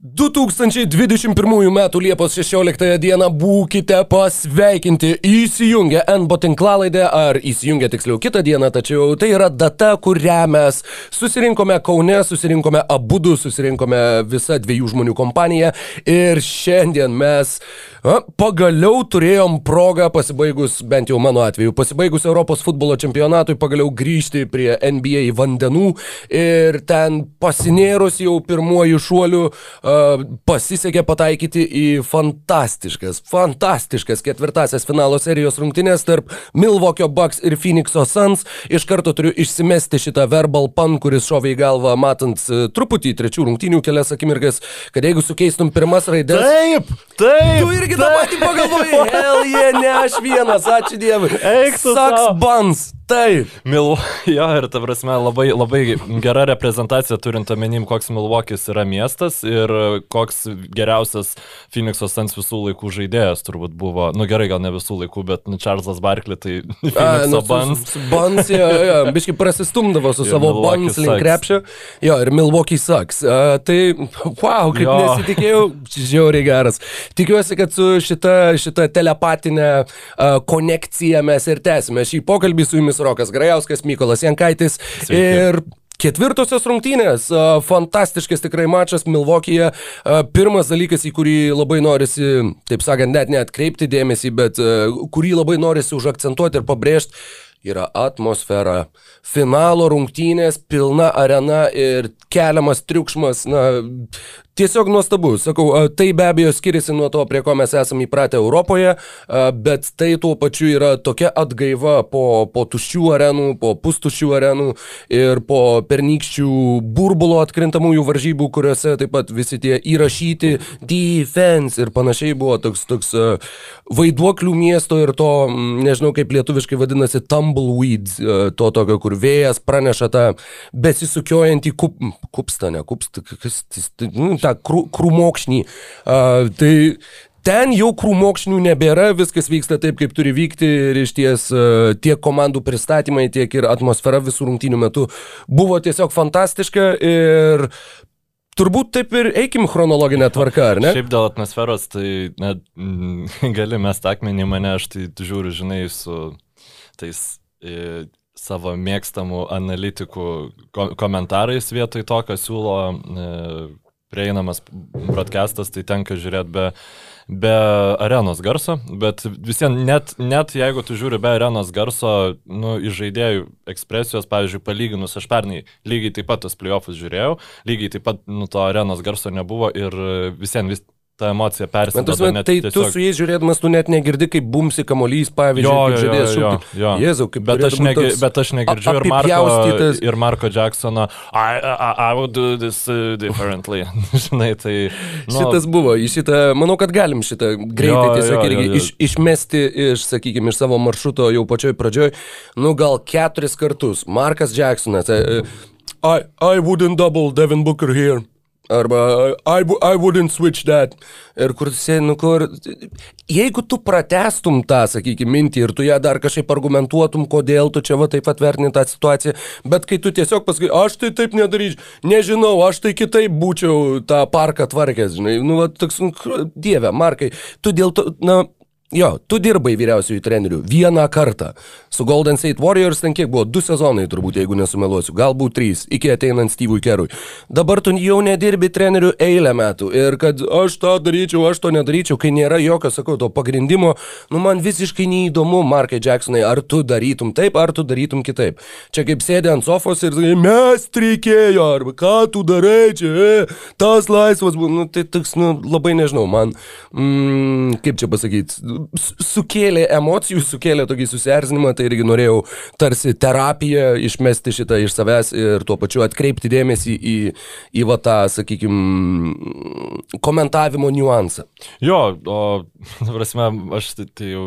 2021 m. Liepos 16 d. būkite pasveikinti įsijungę NBO tinklalaidę ar įsijungę tiksliau kitą dieną, tačiau tai yra data, kurią mes susirinkome Kaune, susirinkome abu du, susirinkome visą dviejų žmonių kompaniją ir šiandien mes a, pagaliau turėjom progą pasibaigus, bent jau mano atveju, pasibaigus Europos futbolo čempionatui, pagaliau grįžti prie NBA vandenų ir ten pasinėrus jau pirmuoju šuoliu pasisekė pataikyti į fantastiškas, fantastiškas ketvirtasias finalo serijos rungtynės tarp Milvokio Bucks ir Phoenix'o Suns. Iš karto turiu išsimesti šitą verbal pan, kuris šovė į galvą, matant e, truputį trečių rungtynių kelias akimirkas, kad jeigu sukeistum pirmas raidės. Taip, taip. Tu irgi tą patį pagalvojai. Hell yeah, ne aš vienas, ačiū Dievui. Eik tu Saks sau. Taip. Mil... Jo, ir ta prasme labai, labai gera reprezentacija turint omenim, koks Milvokis yra miestas ir koks geriausias Phoenix'o Suns visų laikų žaidėjas turbūt buvo. Nu gerai, gal ne visų laikų, bet nu, Charlesas Barkley tai Phoenix'o Buns. Bans, jo, jo, biškai prasistumdavo su savo Bans link krepšio. Jo, ir Milwaukee Sucks. Uh, tai, wow, kaip Jo. nesitikėjau, žiauriai geras. Tikiuosi, kad su šita, šita telepatinė uh, konekcija mes ir tęsime šį pokalbį su jumis Rokas Grajauskas, Mykolas Jankaitis Sveiki. ir Ketvirtosios rungtynės, fantastiškas tikrai mačas Milvokyje. Pirmas dalykas, į kurį labai norisi, taip sakant, net neatkreipti dėmesį, bet kurį labai norisi užakcentuoti ir pabrėžti, yra atmosfera. Finalo rungtynės, pilna arena ir keliamas triukšmas, na, tiesiog nuostabu. Sakau, tai be abejo skiriasi nuo to, prie ko mes esame įpratę Europoje, bet tai tuo pačiu yra tokia atgaiva po, po tuščių arenų, po pustuščių arenų ir po pernykščių burbulo atkrintamųjų varžybų, kuriuose taip pat visi tie įrašyti defense ir panašiai buvo toks, toks vaiduoklių miesto ir to, nežinau kaip lietuviškai vadinasi, tumbleweeds, to tokio, kur vėjas praneša tą besisukiojantį kup, kupstą, ne kupstą, kas, tas- tai, nu, tą krū, krūmokšnį. A, tai ten jau krūmokšnių nebėra, viskas vyksta taip, kaip turi vykti ir iš ties tiek komandų pristatymai, tiek ir atmosfera visų rungtynių metu buvo tiesiog fantastiška ir turbūt taip ir eikim chronologinę tvarką, ar ne? Šiaip dėl atmosferos, tai net mm, gali mes akmenį į mane, aš tai žiūriu, žinai, su tais e, savo mėgstamų analitikų ko komentarais vietoj to, ką siūlo e, prieinamas broadcastas, tai tenka žiūrėti be, be arenos garso, bet vis vien net, net jeigu tu žiūri be arenos garso, nu, iš žaidėjų ekspresijos, pavyzdžiui, palyginus, aš pernai lygiai taip pat tos playoffus žiūrėjau, lygiai taip pat nu, to arenos garso nebuvo ir vis vien vis ta emocija net tai tu tiesiog- su jais žiūrėdamas, tu net negirdi, kaip bumsi kamuolys, pavyzdžiui, Jo, jo, žaidėjas jo. Jėzau, kaip bet aš, negi, toks bet aš negirdžiu ir Marko, ir Marko Jacksono I, I, I would do this uh, differently. Žinai, tai... Nu, Šitas buvo, šitą, manau, kad galim šitą greitai Jo, tiesiog jo, irgi jo, jo. Iš, išmesti iš, sakykime, iš savo maršruto jau pačioj pradžioj, nu gal keturis kartus. Markas Jacksonas, e, e, I, I wouldn't double Devin Booker here. Arba I, I wouldn't switch that. Ir kur sėdi, nu kur. Jeigu tu pratestum tą, sakykime, mintį ir tu ją dar kažkaip argumentuotum, kodėl tu čia va taip atvertini tą situaciją, bet kai tu tiesiog pasakai, aš tai taip nedaryčiau, nežinau, aš tai kitaip būčiau tą parką tvarkęs, žinai, nu, va, toks, nu, dieve, Markai, tu dėl to, na, Jo, tu dirbai vyriausiųjų trenerių vieną kartą. Su Golden State Warriors ten kiek buvo? Du sezonai turbūt, jeigu nesumeluosiu. Galbūt trys, iki ateinant Steve'ui Kerui. Dabar tu jau nedirbi trenerių eilę metų. Ir kad aš tą daryčiau, aš to nedaryčiau, kai nėra jokio, sakau, to pagrindimo, nu man visiškai neįdomu, Markai Jacksonai, ar tu darytum taip, ar tu darytum kitaip. Čia kaip sėdė ant sofos ir sakai, mes reikėjo, arba ką tu darai čia, e, tas laisvas nu tai toks, nu labai nežinau, man, mm, kaip čia pasakyti, sukėlė emocijų, sukėlė tokį susierzinimą, tai irgi norėjau tarsi terapiją išmesti šitą iš savęs ir tuo pačiu atkreipti dėmesį į, į va tą, sakykime, komentavimo niuansą. Jo, o, prasme, aš tai, tai jau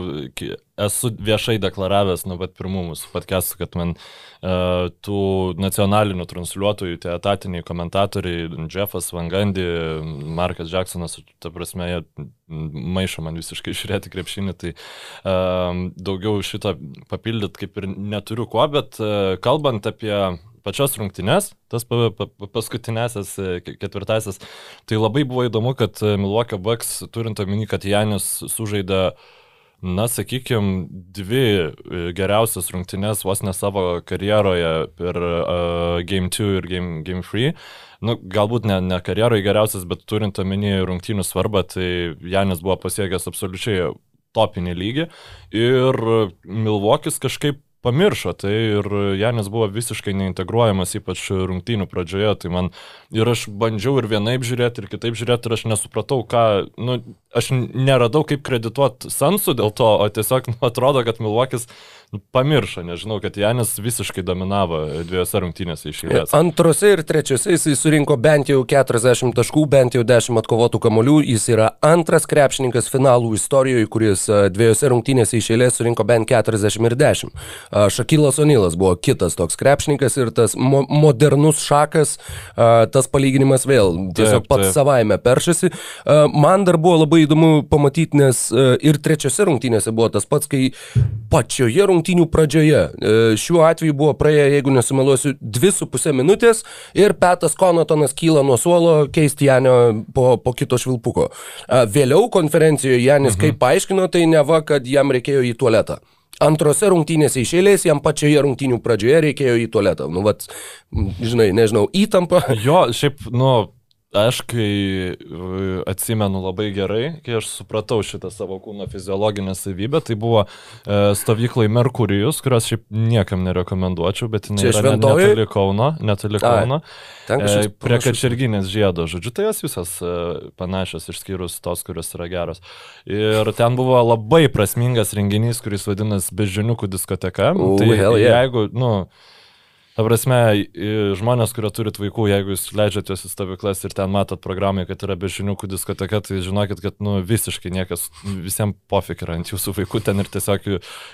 esu viešai deklaravęs nuo pat pirmų mūsų podcastų, kad man uh, tų nacionalinių transliuotojų, tie etatiniai komentatoriai, Jeffas Vangandi, Markas Jacksonas, ta prasme, jie maišo man visiškai žiūrėti krepšinį, tai um, daugiau šito papildyti kaip ir neturiu kuo, bet uh, kalbant apie pačias rungtynes, tas pa, pa, paskutinėsias ketvirtasis, tai labai buvo įdomu, kad Milwaukee Bucks, turint omeny, kad Janis sužaidė na, sakykime, dvi geriausias rungtynes vos ne savo karjeroje per uh, Game 2 ir Game, game 3. Nu, galbūt ne, ne karjeroje geriausias, bet turint omeny rungtynių svarbą, tai Janis buvo pasiekęs absoliučiai topinį lygį ir Milvokis kažkaip pamiršo tai ir Janis buvo visiškai neintegruojamas, ypač rungtynių pradžioje, tai man ir aš bandžiau ir vienaip žiūrėti, ir kitaip žiūrėti, ir aš nesupratau, ką, nu, aš neradau kaip kredituoti Sansu dėl to, o tiesiog nu, atrodo, kad Milvokis pamiršo, nežinau, kad Janis visiškai dominavo dviejose rungtynėse iš eilės. Antrose ir trečiose jis surinko bent jau 40 taškų, bent jau 10 atkovotų kamolių, jis yra antras krepšininkas finalų istorijoje, kuris dviejose rungtynėse iš eilės surinko bent 40 ir 10. Šakilas Onilas buvo kitas toks krepšininkas ir tas mo modernus šakas, tas palyginimas vėl tiesiog taip, pats taip. savaime peršasi. Man dar buvo labai įdomu pamatyti, nes ir trečiose rungtynėse buvo tas pats, kai pačioje rungtynėse rungtynių pradžioje. E, šiuo atveju buvo praėję, jeigu nesumeluosiu, 2,5 minutės ir Petas Konotonas kyla nuo suolo keisti Janio po, po kito švilpuko. Vėliau konferencijoje Janis mhm. kaip paaiškino, tai ne va, kad jam reikėjo į tualetą. Antrose rungtynėse iš eilės jam pačioje rungtynių pradžioje reikėjo į tualetą. Nu, vat, žinai, nežinau, įtampa. Jo, šiaip, nu, Aš kai atsimenu labai gerai, kai aš supratau šitą savo kūno fiziologinę savybę, tai buvo e, stovyklai Merkurijus, kurios šiaip niekam nerekomenduočiau, bet jinai Čia yra netoli Kauno, netoli Kauno, e, prie Kačerginės žiedo, žodžiu, tai jos visos e, panašios, išskyrus tos, kurios yra geros. Ir ten buvo labai prasmingas renginys, kuris vadinasi Bežiniukų diskoteka. Ooh, tai yeah. jeigu, nu, Ta prasme, žmonės, kurie turit vaikų, jeigu jūs leidžiate juos į stovyklas ir ten matot programai, kad yra bežiniukų diskoteka, tai žinokit, kad nu, visiškai niekas, visiems pofik yra ant jūsų vaikų ten ir tiesiog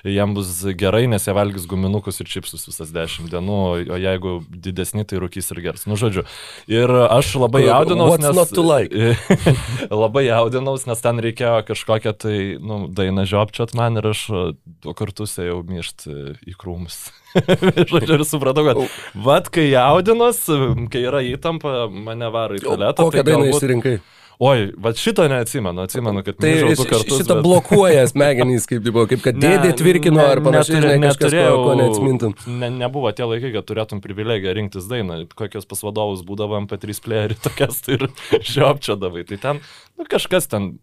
jiem bus gerai, nes jie valgys guminukus ir čipsus visas dešimt dienų, o jeigu didesni, tai rūkys ir gers. Nu, žodžiu. Ir aš labai jaudinaus, nes... Like? labai jaudinaus, nes ten reikėjo kažkokią tai, nu, dainą žiopčiat man ir aš du kartus ėjau myšti į krūmus. Žodžiu, ir supratau, kad vad, kai jaudinos, kai yra įtampa, mane varo į tualetą. Kokią tai dainą galbūt... išsirinkai? Oi, va šito neatsimenu, atsimenu, kad tai kartus, šitą bet... blokuoja smegenys, kaip, buvo, kaip kad dėdė tvirkino ne, ar panašiai, žinai, kažkas, ko, ko neatsimintum. Ne, nebuvo tie laikai, kad turėtum privilegiją rinktis dainą, kokios pas vadovus būdavo MP3 playerį, tokias tai ir žiopčiodavai. Tai ten nu, kažkas ten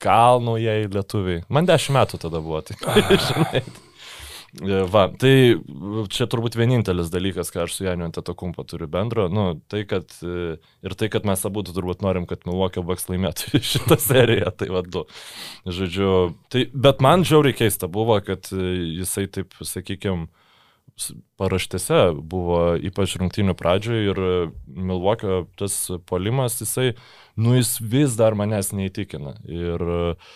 kalnoje lietuviai. Man dešimt metų tada buvo, tai žinai. Va, tai čia turbūt vienintelis dalykas, ką aš su Janiu ant to kumpo turiu bendro, nu, tai kad e, ir tai, kad mes abu turbūt norim, kad Milwaukee Bucks laimėtų šitą seriją, tai vad du. Žodžiu, tai, bet man žiauriai keista buvo, kad e, jisai taip, sakykime, paraštėse buvo ypač rungtynių pradžioje ir Milwaukee tas polimas, jisai, nu jis vis dar manęs neįtikina. Ir uh,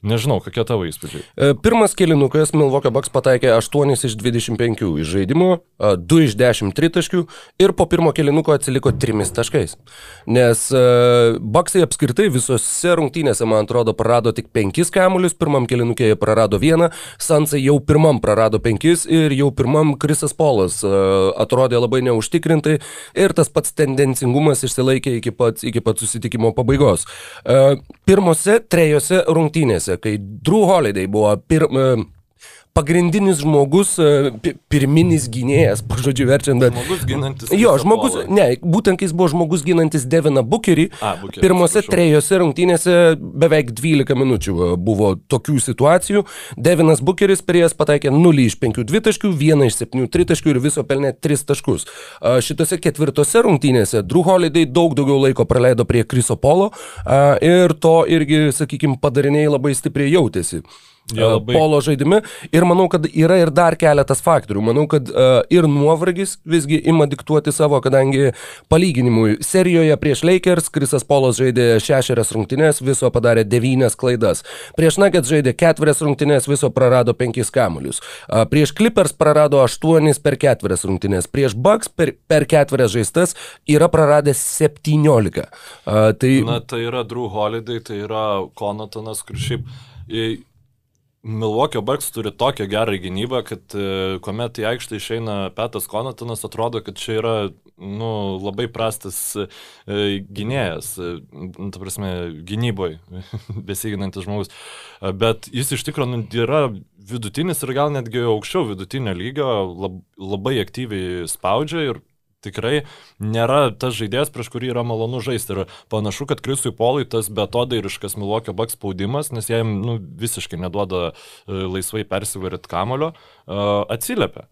Nežinau, kokie tavo įspūdžiai. E, pirmas kilinukas Milwaukee Bucks pataikė 8 iš 25 iš žaidimo, 2 iš 10 tritaškių ir po pirmo kilinuko atsiliko 3 taškais. Nes e, Bucksai apskritai visose rungtynėse, man atrodo, prarado tik 5 kamuolius, pirmam kilinukė jie prarado 1, Sansai jau pirmam prarado 5 ir jau pirmam Krisas Polas e, atrodė labai neužtikrintai ir tas pats tendencingumas išsilaikė iki pat, iki pat susitikimo pabaigos. Pirmose trejose rungtynėse, kai Drew Holiday buvo pir, pagrindinis žmogus, e, pirminis gynėjas, pažodžiu verčiant, bet... Žmogus ginantis. Jo, žmogus, ne, būtent jis buvo žmogus ginantis Deviną Bukerį. A, Bukerį pirmose sprašau. trejose rungtynėse beveik 12 minučių e, buvo tokių situacijų. Devinas Bukeris per jas pataikė 0 iš 5 dvitaškių, 1 iš 7 tritaškių ir viso pelnė 3 taškus. Šitose ketvirtose rungtynėse Drew Holiday daug daugiau laiko praleido prie Kriso Polo ir to irgi, sakykime, padariniai labai stipriai jautėsi. E, labai... polo žaidime ir manau, kad yra ir dar keletas faktorių. Manau, kad uh, ir nuovargis visgi ima diktuoti savo, kadangi palyginimui serijoje prieš Lakers Krisas Polas žaidė šešerias rungtynės, viso padarė devynias klaidas. Prieš Nuggets žaidė ketverias rungtynės, viso prarado penkis kamuolius. Uh, prieš Clippers prarado aštuonis per ketverias rungtynės. Prieš Bucks per, per ketverias žaistas yra praradęs septyniolika. Uh, tai... Na, tai yra Drew Holiday, tai yra Konotonas, kur šiaip Milwaukee Bucks turi tokią gerą gynybą, kad e, kuomet į aikštę išeina Petas Konatonas, atrodo, kad čia yra nu, labai prastas e, gynėjas, e, ta prasme, gynyboje besiginantis žmogus. Bet jis iš tikrųjų nu, yra vidutinis ir gal netgi aukščiau vidutinio lygio, lab, labai aktyviai spaudžia ir tikrai nėra tas žaidėjas, prieš kurį yra malonu žaisti. Ir panašu, kad Krisui Polui tas betodairiškas Milokio baks spaudimas, nes jam nu, visiškai neduoda e, laisvai persivaryt kamulio, e, atsiliepia.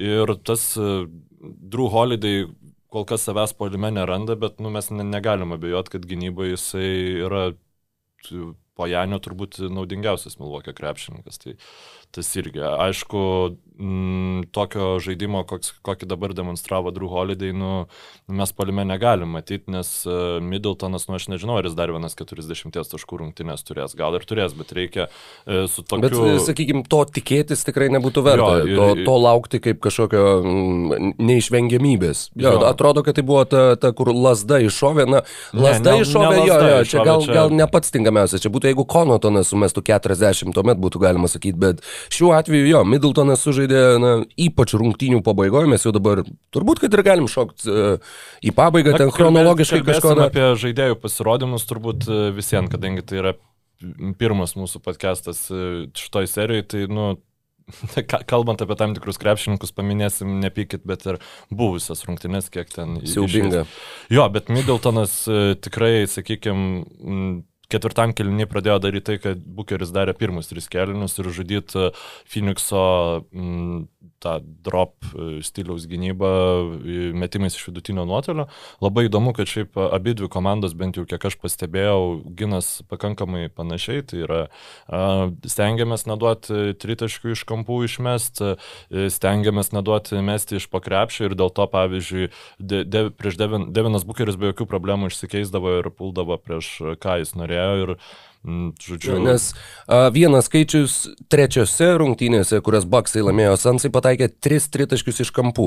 Ir tas e, Drew Holiday kol kas savęs polime neranda, bet nu, mes negalim abejoti, kad gynyboje jisai yra po Janio turbūt naudingiausias Milvokio krepšininkas. Tai tas irgi, aišku, m, tokio žaidimo, koks, kokį dabar demonstravo Drew Holiday, nu, mes palime negalim matyti, nes uh, Middletonas, nu aš nežinau, ar jis dar vienas 40 taškų rungtynės turės, gal ir turės, bet reikia uh, su tokiu... Bet, e, sakykime, to tikėtis tikrai nebūtų verta, jo, ir, to, to laukti kaip kažkokio mm, neišvengiamybės. Jo, jo. Atrodo, kad tai buvo ta, ta kur lasda iššovė, na, lasda ne, iššovė, ne, ne jo, jo, čia gal, čia... gal ne pats tinkamiausias, čia būtų, jeigu Konotonas sumestų 40, tuomet būtų galima sakyti, bet šiuo atveju jo, Middletonas sužaidė žaidė, na, ypač rungtynių pabaigoje, mes jau dabar turbūt, kad ir galim šokti uh, į pabaigą, na, ten chronologiškai kažko. Da... Apie žaidėjų pasirodymus turbūt e, visiems, kadangi tai yra pirmas mūsų podcastas e, šitoj serijoje, tai, nu, kalbant apie tam tikrus krepšininkus, paminėsim, nepykit, bet ir buvusias rungtynės, kiek ten. Siaubinga. Jo, bet Middletonas tikrai, sakykime, ketvirtam keliniui pradėjo daryti tai, kad Bukeris darė pirmus tris kelinius ir žudyti Phoenixo m, tą drop e, stiliaus gynybą metimais iš vidutinio nuotolio. Labai įdomu, kad šiaip abi dvi komandos, bent jau kiek aš pastebėjau, ginas pakankamai panašiai. Tai yra stengiamės neduoti tritaškių iš kampų išmest, e, stengiamės neduoti mesti iš pakrepšio ir dėl to, pavyzdžiui, de, de, prieš Devin, Devinas Bukeris be jokių problemų išsikeisdavo ir puldavo prieš ką jis norėjo. Ir, Mm, žodžiu. Nes a, vienas skaičius trečiose rungtynėse, kurias Baksai laimėjo Sansai, pataikė 3 tritaškius iš kampų.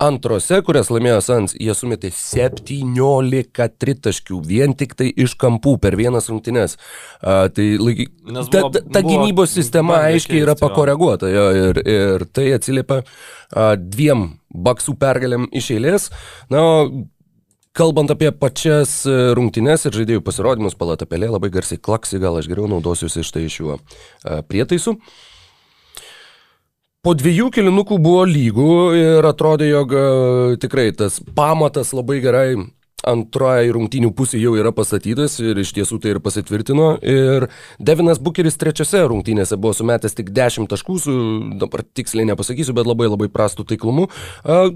Antrose, kurias laimėjo Sans, jie sumetė 17 tritaškių vien tik tai iš kampų per vienas rungtynės. A, tai laiky, buvo, ta, ta, ta gynybos sistema aiškiai yra pakoreguota jo, ir, ir tai atsiliepia dviem Baksų pergalėm iš eilės. Na, Kalbant apie pačias e, rungtynes ir žaidėjų pasirodymus, palatapelė labai garsiai klaksi, gal aš geriau naudosiuosi štai šiuo e, prietaisu. Po dviejų kilinukų buvo lygų ir atrodė, jog e, tikrai tas pamatas labai gerai antroji rungtynių pusė jau yra pastatytas ir iš tiesų tai ir pasitvirtino. Ir Devinas Bukeris trečiose rungtynėse buvo sumetęs tik 10 taškų, su, dabar tiksliai nepasakysiu, bet labai labai prastų taiklumu.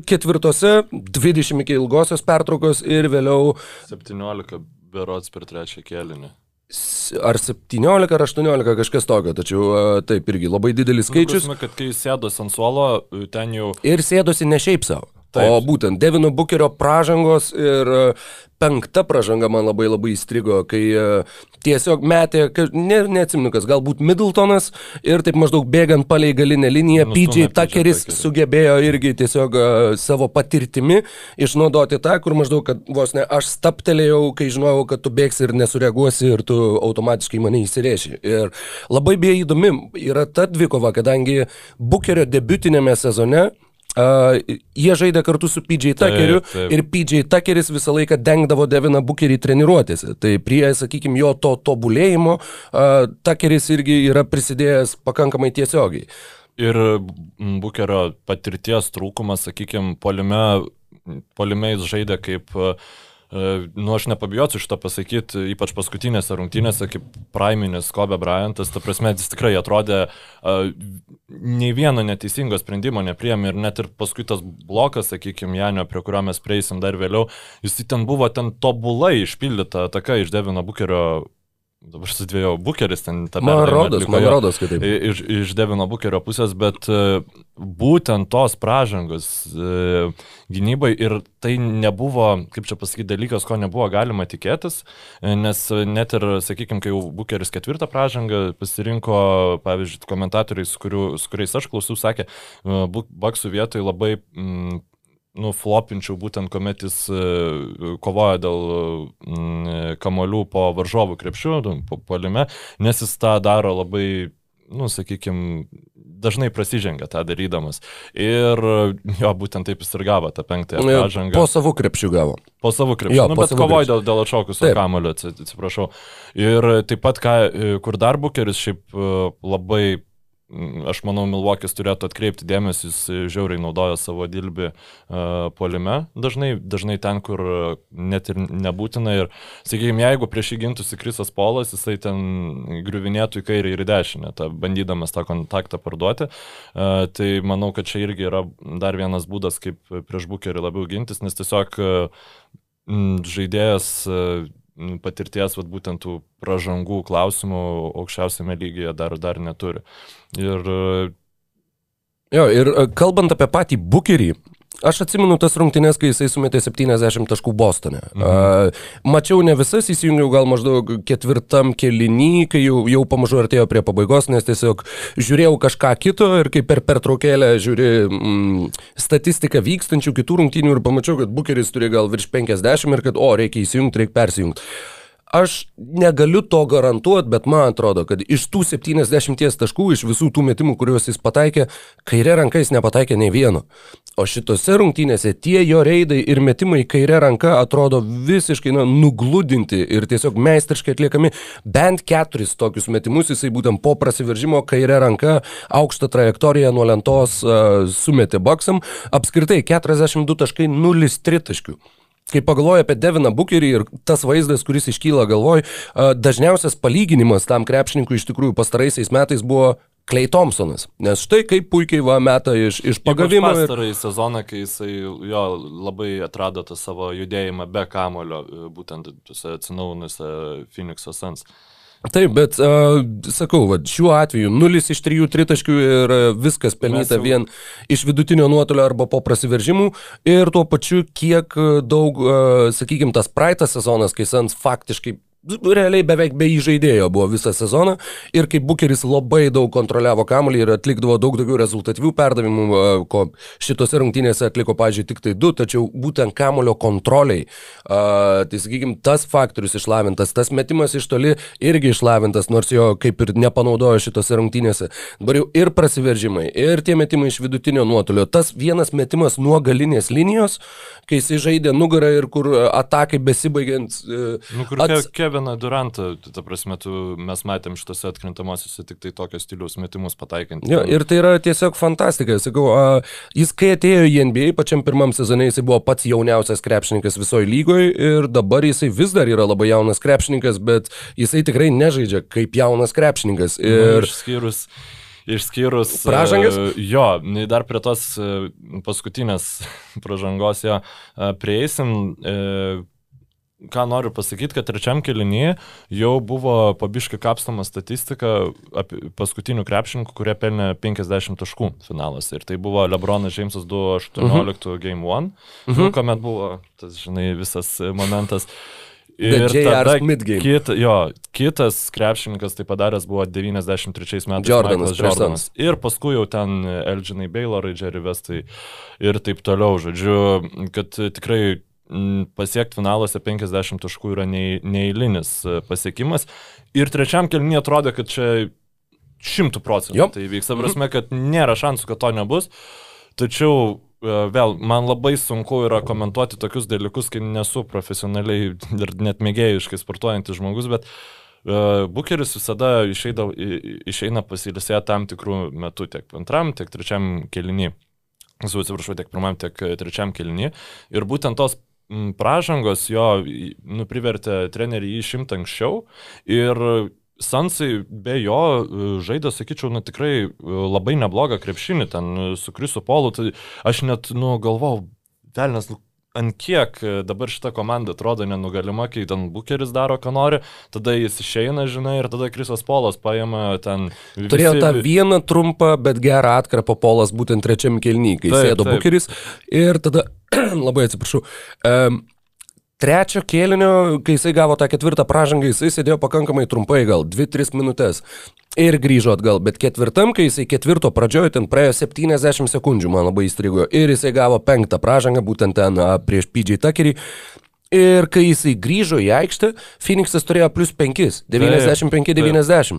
Ketvirtose 20 iki ilgosios pertraukos ir vėliau 17 berots per trečią kėlinį ar 17 ar 18 kažkas tokio, tačiau taip irgi labai didelis nu, skaičius. Žinoma, kad kai sėdosi ant suolo, ten jau... Ir sėdosi ne šiaip savo. Taip. O būtent Devino Bukerio pražangos ir e, penkta pražanga man labai labai įstrigo, kai e, tiesiog metė, ne, neatsiminu kas, galbūt Middletonas ir taip maždaug bėgant palei galinę liniją, PJ Tuckeris sugebėjo irgi tiesiog uh, savo patirtimi išnaudoti tą, kur maždaug, kad vos ne aš staptelėjau, kai žinojau, kad tu bėgsi ir nesureaguosi ir tu automatiškai mane įsirėši. Ir labai beje įdomi yra ta dvikova, kadangi Bukerio debutinėme sezone Uh, jie žaidė kartu su PJ Tuckeriu taip, taip. ir PJ Tuckeris visą laiką dengdavo Deviną Bukerį treniruotėse. Tai prie, sakykime, jo to tobulėjimo uh, Tuckeris irgi yra prisidėjęs pakankamai tiesiogiai. Ir Bukerio patirties trūkumas, sakykime, polime, polime jis žaidė kaip uh, nu, aš nepabijosiu šito pasakyti, ypač paskutinėse rungtynėse, kaip praiminis Kobe Bryantas, ta prasme, jis tikrai atrodė uh, nei vieno neteisingo sprendimo nepriemi ir net ir paskui tas blokas, sakykime, Janio, prie kurio mes prieisim dar vėliau, jis ten buvo ten tobulai išpildyta ataka iš Devino Bukerio Dabar sudvėjau Bukeris ten tą Man rodos, man rodos, kad taip. Iš, iš Devino Bukerio pusės, bet e, būtent tos pražangos e, gynybai ir tai nebuvo, kaip čia pasakyti, dalykas, ko nebuvo galima tikėtis, e, nes net ir, sakykime, kai jau Bukeris ketvirtą pražangą pasirinko, pavyzdžiui, komentatoriai, su, kuriu, su kuriais aš klausiau, sakė, Baksų vietoj labai mm, nuflopinčiau būtent, kuomet jis e, kovoja dėl mm, kamolių po varžovų krepšių, po palime, nes jis tą daro labai nu, sakykime, dažnai prasižengia tą darydamas. Ir jo, būtent taip jis ir gavo tą penktąją pažangą. Po savo krepšių gavo. Po savo krepšių. Jo, nu, bet kovoj dėl, dėl atšokusio kamulio, atsiprašau. Ir taip pat, ką, kur dar bukeris šiaip e, labai Aš manau, Milvokis turėtų atkreipti dėmesį, jis žiauriai naudoja savo dilbį uh, polime, dažnai, dažnai ten, kur net ir nebūtina. Ir, sakykime, jeigu prieš jį gintųsi Krisas Polas, jisai ten griuvinėtų į kairę ir į dešinę, ta, bandydamas tą kontaktą parduoti. Uh, tai manau, kad čia irgi yra dar vienas būdas, kaip prieš bukerį labiau gintis, nes tiesiog uh, žaidėjas uh, patirties, vat, būtent tų pražangų klausimų aukščiausiame lygyje dar, dar neturi. Ir Jo, ir kalbant apie patį bukerį, Aš atsimenu tas rungtynės, kai jisai sumetė 70 taškų Bostone. Mhm. Uh, mačiau ne visas, įsijungiau gal maždaug ketvirtam kelinį, kai jau, jau pamažu artėjo prie pabaigos, nes tiesiog žiūrėjau kažką kito ir kaip per pertraukėlę žiūri mm, statistiką vykstančių kitų rungtynių ir pamačiau, kad Bukeris turi gal virš 50 ir kad, o, reikia įsijungti, reikia persijungti. Aš negaliu to garantuoti, bet man atrodo, kad iš tų 70 taškų, iš visų tų metimų, kuriuos jis pataikė, kairė ranka jis nepataikė nei vieno. O šitose rungtynėse tie jo reidai ir metimai kairė ranka atrodo visiškai na, nugludinti ir tiesiog meistriškai atliekami. Bent keturis tokius metimus jisai būtent po prasiveržimo kairė ranka aukštą trajektoriją nuo lentos uh, sumetė boksam. Apskritai 42 taškai 0 taškių kai pagalvoju apie Deviną Bukerį ir tas vaizdas, kuris iškyla galvoj, dažniausias palyginimas tam krepšininkui iš tikrųjų pastaraisiais metais buvo Klei Thompsonas. Nes štai kaip puikiai va meta iš, iš pagavimo. Pastarąjį ir... sezoną, kai jisai jo labai atrado tą savo judėjimą be kamulio, būtent tuose atsinaujinuose Phoenix'o Suns. Uh, Taip, bet uh, sakau, va, šiuo atveju 0 iš 3 tritaškių ir viskas pelnyta jau... vien iš vidutinio nuotolio arba po prasiveržimų. Ir tuo pačiu kiek daug, uh, sakykime, tas praeitas sezonas, kai Sans faktiškai realiai beveik be įžaidėjo buvo visą sezoną ir kaip Bukeris labai daug kontroliavo kamuolį ir atlikdavo daug daugiau rezultatyvių perdavimų, ko šitose rungtynėse atliko, pažiūrėjau, tik tai du, tačiau būtent kamuolio kontroliai, uh, tai sakykime, tas faktorius išlavintas, tas metimas iš toli irgi išlavintas, nors jo kaip ir nepanaudojo šitose rungtynėse. Dabar jau ir prasiveržimai, ir tie metimai iš vidutinio nuotolio, tas vienas metimas nuo galinės linijos, kai jis žaidė nugarą ir kur atakai besibaigiant. Uh, nu, kur ats... Keviną Durantą, ta prasme, tu, mes matėm šitose atkrintamosiose tik tai tokio stiliaus metimus pataikant. Jo, ir tai yra tiesiog fantastika. Sakau, a, jis kai atėjo į NBA, pačiam pirmam sezonai jisai buvo pats jauniausias krepšininkas visoje lygoje ir dabar jisai vis dar yra labai jaunas krepšininkas, bet jisai tikrai nežaidžia kaip jaunas krepšininkas. Nu, ir... Nu, išskyrus išskyrus. Pražangas? Uh, jo, dar prie tos uh, paskutinės pražangos jo uh, prieisim. Uh, ką noriu pasakyti, kad trečiam kelinyje jau buvo pabiškai kapstama statistika paskutinių krepšininkų, kurie pelnė 50 taškų finalas. Ir tai buvo Lebronas Džeimsas 2.18 uh -huh. Game 1, uh -huh. kuomet buvo tas, žinai, visas momentas. Ir tada kit, jo, kitas krepšininkas tai padaręs buvo 93 metais Jordanas, Jordanas. Ir paskui jau ten Elginai Baylorai, Jerry Vestai ir taip toliau. Žodžiu, kad tikrai pasiekti finaluose 50 taškų yra neįlinis e, pasiekimas. Ir trečiam kelniui atrodo, kad čia šimtų procentų tai vyks. Prasme, kad nėra šansų, kad to nebus. Tačiau e, vėl, man labai sunku yra komentuoti tokius dalykus, kai nesu profesionaliai ir net mėgėjiškai sportuojantis žmogus, bet uh, Bukeris visada išeida, išeina pasilisėję tam tikrų metų, tiek antram, tiek trečiam keliniui. Atsiprašau, tiek pirmam, tiek trečiam keliniui. Ir būtent tos pražangos jo nu, privertė trenerį jį išimti anksčiau. Ir Sansai be jo e, žaidė, sakyčiau, nu, tikrai e, labai neblogą krepšinį ten e, su Krisu Polu, tai aš net, nu, galvau, velnas, nu, ant kiek dabar šita komanda atrodo nenugalima, kai ten Bukeris daro, ką nori, tada jis išeina, žinai, ir tada Krisas Polas paima ten... Visi... Turėjo tą vieną trumpą, bet gerą atkarpą Polas būtent trečiam kelny, kai taip, sėdo taip. Bukeris ir tada labai atsiprašau. Um, Trečio kėlinio, kai jisai gavo tą ketvirtą pražangą, jisai sėdėjo pakankamai trumpai, gal 2-3 minutės ir grįžo atgal, bet ketvirtam, kai jisai ketvirto pradžioje ten praėjo 70 sekundžių, man labai įstrigo, ir jisai gavo penktą pražangą, būtent ten a, prieš PJ Tuckerį. Ir kai jisai grįžo į aikštę, Phoenixas turėjo plus 5, 95-90.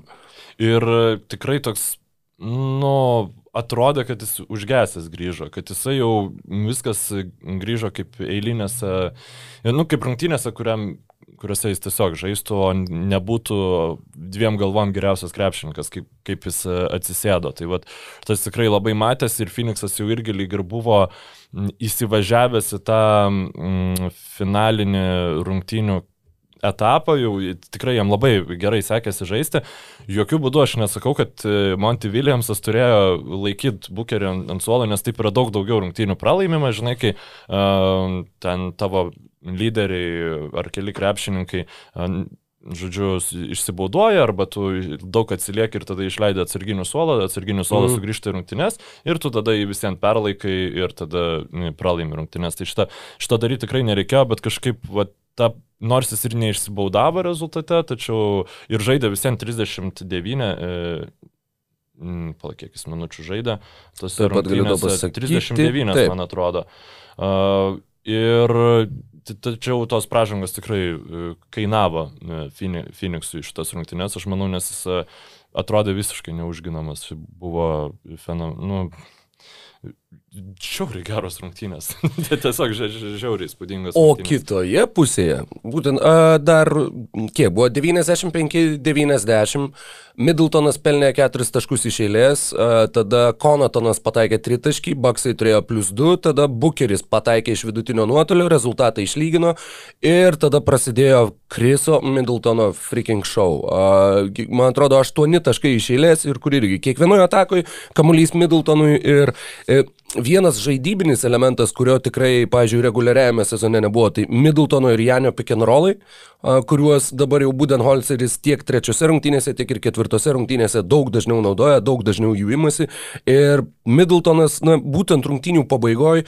Ir tikrai toks, nu, atrodė, kad jis užgesęs grįžo, kad jisai jau viskas grįžo kaip eilinėse, nu, kaip rungtynėse, kuriam kuriuose jis tiesiog žaistų, o nebūtų dviem galvom geriausias krepšininkas, kaip, kaip jis atsisėdo. Tai vat, tas tikrai labai matęs ir Phoenixas jau irgi lyg ir buvo įsivažiavęs į tą mm, finalinį rungtynių etapą, jau tikrai jam labai gerai sekėsi žaisti. Jokių būdų aš nesakau, kad e, Monty Williamsas turėjo laikyti bukerį ant, ant suolo, nes taip yra daug daugiau rungtynių pralaimimą, žinai, kai uh, ten tavo lyderiai ar keli krepšininkai uh, žodžiu, išsibaudoja, arba tu daug atsilieki ir tada išleidai atsarginių suolą, atsarginių suolą mm. sugrįžta į rungtynes ir tu tada jį visiems perlaikai ir tada pralaimi rungtynes. Tai šitą, šitą daryti tikrai nereikėjo, bet kažkaip va, ta nors jis ir neišsibaudavo rezultate, tačiau ir žaidė visiems 39, e, jis minučių žaidė, tos rungtynėse 39, Taip. man atrodo. Uh, ir tačiau tos pražangos tikrai e, kainavo e, Phoenixui šitas rungtynės, aš manau, nes jis e, atrodė visiškai neužginamas, buvo fenom, nu, Šiauriai geros rungtynės. Tai tiesiog žiauriai spūdingos. O rungtynės. kitoje pusėje, būtent a, dar, kiek buvo, 95-90, Middletonas pelnė 4 taškus iš eilės, a, tada Konatonas pataikė 3 taškį, Baksai turėjo plus 2, tada Bukeris pataikė iš vidutinio nuotolio, rezultatą išlygino ir tada prasidėjo Kriso Middletono freaking show. A, man atrodo, 8 taškai iš eilės ir kur irgi kiekvienoje atakoje kamuolys Middletonui ir e, vienas žaidybinis elementas, kurio tikrai, pažiūrėjau, reguliariajame sezone nebuvo, tai Middletono ir Janio rollai, kuriuos dabar jau Budenholzeris tiek trečiose rungtynėse, tiek ir ketvirtose rungtynėse daug dažniau naudoja, daug dažniau jų imasi. Ir Middletonas, na, būtent rungtynių pabaigoje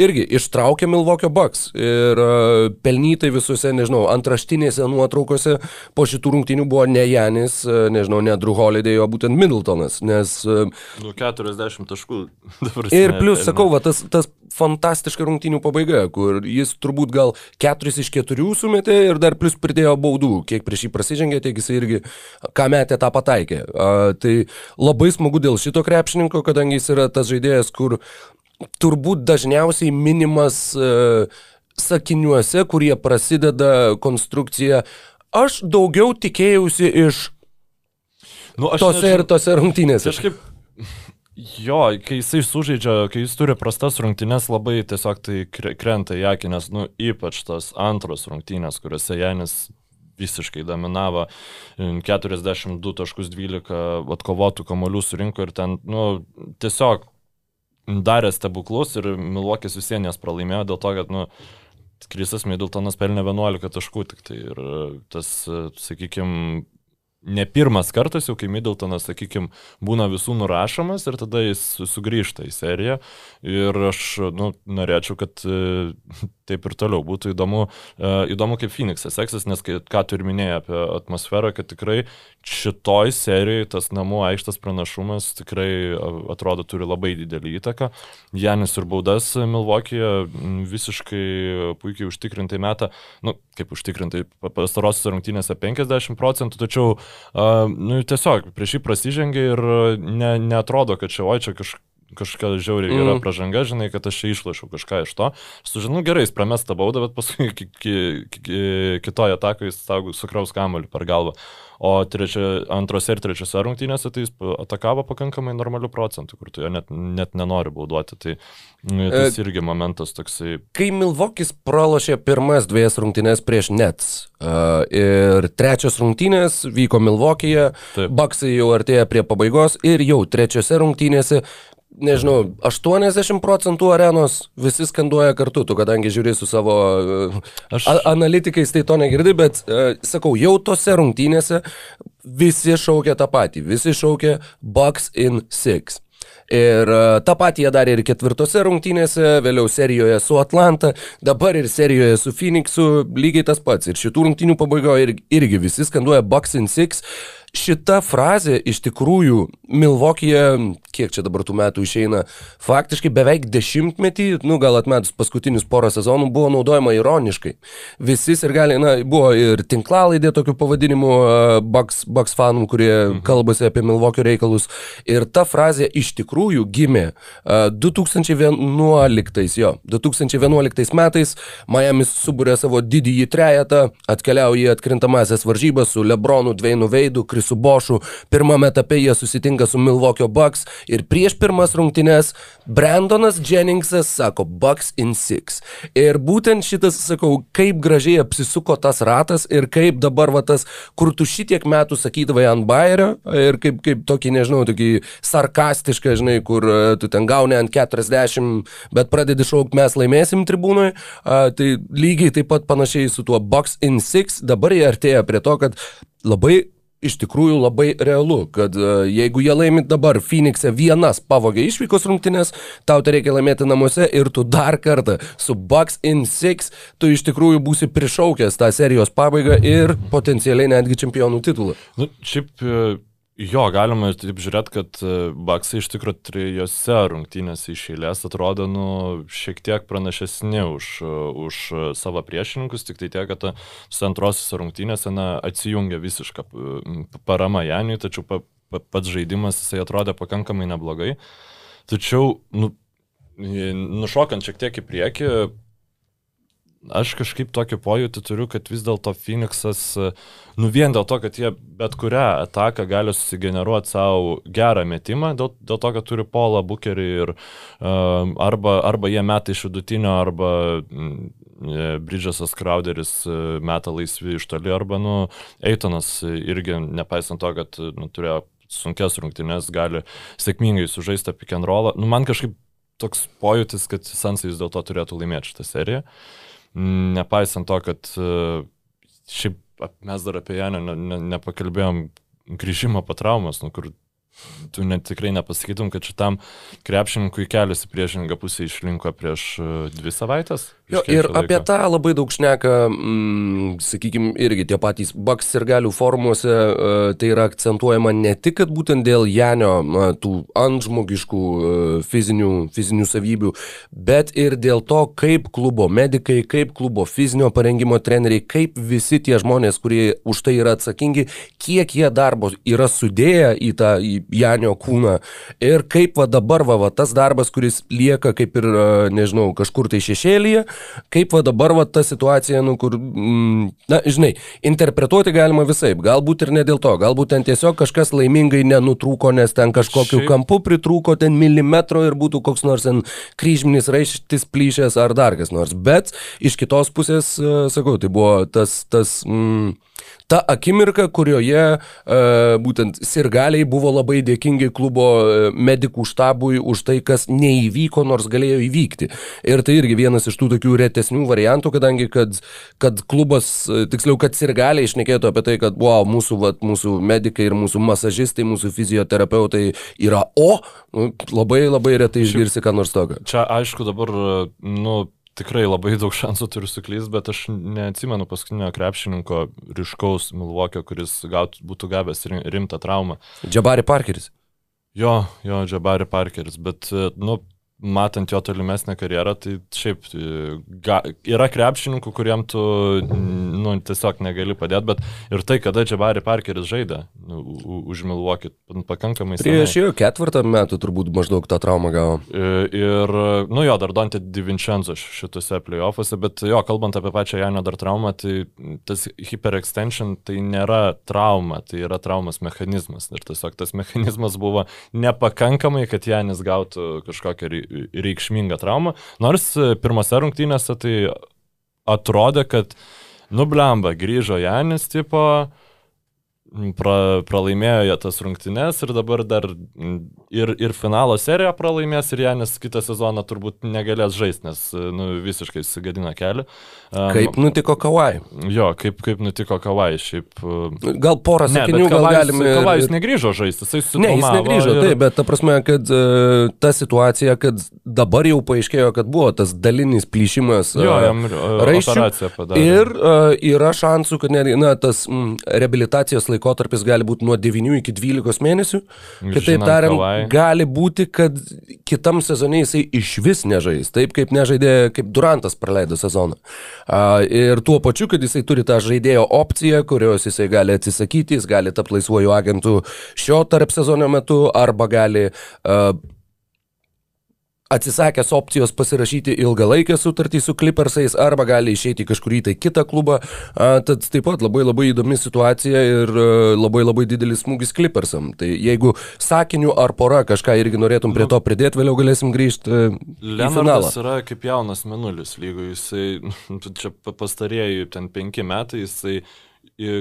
irgi ištraukė Milvokio Bucks ir uh, pelnytai visuose, nežinau, antraštinėse nuotraukose po šitų rungtynių buvo ne Janis, uh, nežinau, ne Drew Holiday, o būtent Middletonas, nes... Uh, nu, 40 taškų dabar. Ir plus, sakau, va, tas, tas fantastiška rungtynių pabaiga, kur jis turbūt gal 4 iš 4 sumetė ir dar plus pridėjo baudų, kiek prieš jį prasižengė, tiek jis irgi ką metė, tą pataikė. Uh, tai labai smagu dėl šito krepšininko, kadangi jis yra tas žaidėjas, kur turbūt dažniausiai minimas uh, sakiniuose, kurie prasideda konstrukcija. Aš daugiau tikėjausi iš nu, tose nežinau, ir tose rungtynėse. Kažkaip, jo, kai jisai sužaidžia, kai jis turi prastas rungtynės, labai tiesiog tai krenta į akį, nes, nu, ypač tos antros rungtynės, kuriuose Janis visiškai dominavo, 42.12 atkovotų kamolių surinko ir ten, nu, tiesiog darė stebuklus ir Milvokis visienis pralaimėjo dėl to, kad, nu, Krisas Middletonas pelnė 11 taškų tik tai ir tas, sakykime, ne pirmas kartas jau, kai Middletonas, sakykime, būna visų nurašomas ir tada jis sugrįžta į seriją. Ir aš nu, norėčiau, kad e, taip ir toliau būtų įdomu, e, įdomu kaip Phoenixas seksis, nes ką tu ir minėjai apie atmosferą, kad tikrai šitoj serijoje tas namų aikštas pranašumas tikrai atrodo turi labai didelį įtaką. Janis ir Baudas Milvokija visiškai puikiai užtikrintai meta, nu, kaip užtikrintai, pastarosios rungtynėse 50 procentų, tačiau nu, tiesiog prieš jį prasižengia ir ne, netrodo, kad čia oi čia kažkas kažkokia žiauriai mm. yra pražanga, žinai, kad aš čia išlašiau kažką iš to. Sužinau, gerai, jis pramesta baudą, bet paskui ki, ki, ki, kitoje atakoje jis sukraus kamuolį per galvą. O trečia, antrose ir trečiose rungtynėse tai jis atakavo pakankamai normalių procentų, kur tu jo net, net nenori bauduoti. Tai nu, tas e, irgi momentas toksai. Kai Milvokis pralošė pirmas dviejas rungtynės prieš Nets uh, ir trečios rungtynės vyko Milvokyje, Baksai jau artėja prie pabaigos ir jau trečiose rungtynėse nežinau, 80 procentų arenos visi skanduoja kartu, tu kadangi žiūri su savo Aš... a, analitikais, tai to negirdi, bet uh, sakau, jau tose rungtynėse visi šaukia tą patį, visi šaukia Bucks in 6. Ir uh, tą patį jie darė ir ketvirtose rungtynėse, vėliau serijoje su Atlanta, dabar ir serijoje su Phoenixu lygiai tas pats. Ir šitų rungtynių pabaigoje ir, irgi visi skanduoja Bucks in 6. Šita frazė iš tikrųjų Milvokyje, kiek čia dabar tų metų išeina, faktiškai beveik dešimtmetį, nu gal atmetus paskutinius porą sezonų, buvo naudojama ironiškai. Visi ir gali, na, buvo ir tinklalaidė tokių pavadinimų uh, Bucks, Bucks fanų, kurie mhm. kalbasi apie Milvokio reikalus. Ir ta frazė iš tikrųjų gimė uh, 2011, jo, 2011 metais Miami subūrė savo didįjį trejetą, atkeliauja į atkrintamasias varžybas su Lebronu, Dveinu Veidu, Krisu Bošu. Pirmame etape jie susitinka su Milwaukee Bucks ir prieš pirmas rungtynes Brandonas Jenningsas sako Bucks in six. Ir būtent šitas, sakau, kaip gražiai apsisuko tas ratas ir kaip dabar va tas, kur tu šitiek metų sakydavai ant bairio ir kaip, kaip tokį, nežinau, tokį sarkastišką, žinai, kur e, tu ten gauni ant 40, bet pradedi šaukti mes laimėsim tribūnoje, tai lygiai taip pat panašiai su tuo Bucks in six dabar jie artėja prie to, kad labai iš tikrųjų labai realu, kad uh, jeigu jie laimi dabar Phoenix'e vienas pavogė išvykos rungtynės, tau tai reikia laimėti namuose ir tu dar kartą su Bucks in 6, tu iš tikrųjų būsi prišaukęs tą serijos pabaigą ir potencialiai netgi čempionų titulą. Nu, šiaip e, Jo, galima ir taip žiūrėti, kad e, Baksai iš tikrųjų trijose rungtynėse iš eilės atrodo nu, šiek tiek pranašesni už, e, už savo priešininkus, tik tai tiek, kad su antrosiose rungtynėse na, atsijungia visiška parama Janiui, tačiau pa, pa, pats žaidimas jisai atrodė pakankamai neblogai. Tačiau, nu, nušokant šiek tiek į priekį, aš kažkaip tokį pojūtį turiu, kad vis dėlto Phoenixas, nu vien dėl to, kad jie bet kurią ataką gali susigeneruoti savo gerą metimą, dėl, dėl to, kad turi Paulą Bukerį ir um, arba, arba jie meta iš vidutinio, arba mm, Bridžasas Crowderis e, meta laisvi iš toli, arba, nu, Eitonas irgi, nepaisant to, kad nu, turėjo sunkes rungtynes, gali sėkmingai sužaisti pick and rollą. Nu, man kažkaip toks pojūtis, kad Sansai vis dėlto turėtų laimėti šitą seriją. Uh, nepaisant to, kad e, šiaip mes dar apie ją ne, ne, nepakalbėjom grįžimo po traumas, nu, kur tu net tikrai nepasakytum, kad šitam krepšininkui kelias į priešingą pusę išlinko prieš e, dvi savaitės. Jo, ir apie tą labai daug šneka, mm, sakykime, irgi tie patys Baks ir galių formuose, uh, tai yra akcentuojama ne tik, kad būtent dėl Janio na, tų antžmogiškų uh, fizinių, fizinių savybių, bet ir dėl to, kaip klubo medikai, kaip klubo fizinio parengimo treneriai, kaip visi tie žmonės, kurie už tai yra atsakingi, kiek jie darbo yra sudėję į tą į Janio kūną. Ir kaip va dabar va, va tas darbas, kuris lieka kaip ir, uh, nežinau, kažkur tai šešėlyje, kaip va dabar va ta situacija, nu kur, mm, na, žinai, interpretuoti galima visai, galbūt ir ne dėl to, galbūt ten tiesiog kažkas laimingai nenutrūko, nes ten kažkokiu Šiaip... kampu pritrūko ten milimetro ir būtų koks nors ten kryžminis raištis plyšęs ar dar kas nors, bet iš kitos pusės, e, sakau, tai buvo tas, tas, mm, ta akimirka, kurioje e, būtent sirgaliai buvo labai dėkingi klubo e, medikų štabui už tai, kas neįvyko, nors galėjo įvykti. Ir tai irgi vienas iš tų tokių retesnių variantų, kadangi kad, kad klubas, e, tiksliau, kad sirgaliai išnekėtų apie tai, kad, wow, mūsų, vat, mūsų medikai ir mūsų masažistai, mūsų fizioterapeutai yra O, nu, labai labai retai išgirsi ką nors tokio. Čia aišku dabar, nu, tikrai labai daug šansų turiu suklysti, bet aš neatsimenu paskutinio krepšininko ryškaus Milvokio, kuris gaut, būtų gavęs rimtą traumą. Džabari Parkeris. Jo, jo, Džabari Parkeris, bet, nu, matant jo tolimesnę karjerą, tai šiaip e, ga, yra krepšininkų, kuriem tu nu, tiesiog negali padėti, bet ir tai, kada Džabari Parkeris žaidė, nu, užmiluokit, pakankamai. Prieš jo ketvirtą metų turbūt maždaug tą traumą gavo. E, ir, nu jo, dar Dante Divincenzo šituose playoffuose, bet jo, kalbant apie pačią Janio dar traumą, tai tas hyperextension tai nėra trauma, tai yra traumas mechanizmas. Ir tiesiog tas mechanizmas buvo nepakankamai, kad Janis gautų kažkokią reikšmingą traumą. Nors e, pirmose rungtynėse tai atrodė, kad nublemba, grįžo Janis tipo, pra, pralaimėjo jie tas rungtynes ir dabar dar ir, ir finalo seriją pralaimės ir Janis kitą sezoną turbūt negalės žaisti, nes nu, visiškai sugadina kelią. Um, kaip nutiko Kawai? Jo, kaip, kaip nutiko Kawai, šiaip. Gal porą sakinių gal galime. Kawai negrįžo žaisti, jisai su... Ne, jis negrįžo, ir... taip, bet ta prasme, kad uh, ta situacija, kad dabar jau paaiškėjo, kad buvo tas dalinis plyšimas. Uh, jo, jam uh, raiščių. Ir uh, yra šansų, kad net, na, tas mm, reabilitacijos laikotarpis laikotarpis gali būti nuo 9 iki 12 mėnesių. Kitaip tariant, gali būti, kad kitam sezonui jisai iš vis nežais, taip kaip nežaidė, kaip Durantas praleido sezoną. Ir tuo pačiu, kad jisai turi tą žaidėjo opciją, kurios jisai gali atsisakyti, jis gali tapti laisvuoju agentu šio tarp sezono metu arba gali a, atsisakęs opcijos pasirašyti ilgalaikę sutartį su Clippersais arba gali išeiti į kažkurį tai kitą klubą. Tad taip pat labai labai įdomi situacija ir a, labai labai didelis smūgis Clippersam. Tai jeigu sakiniu ar pora kažką irgi norėtum prie to pridėti, vėliau galėsim grįžti finalą. Leonardas yra kaip jaunas menulis lygų, jisai, čia pa- pastarieji ten penki metai, jisai,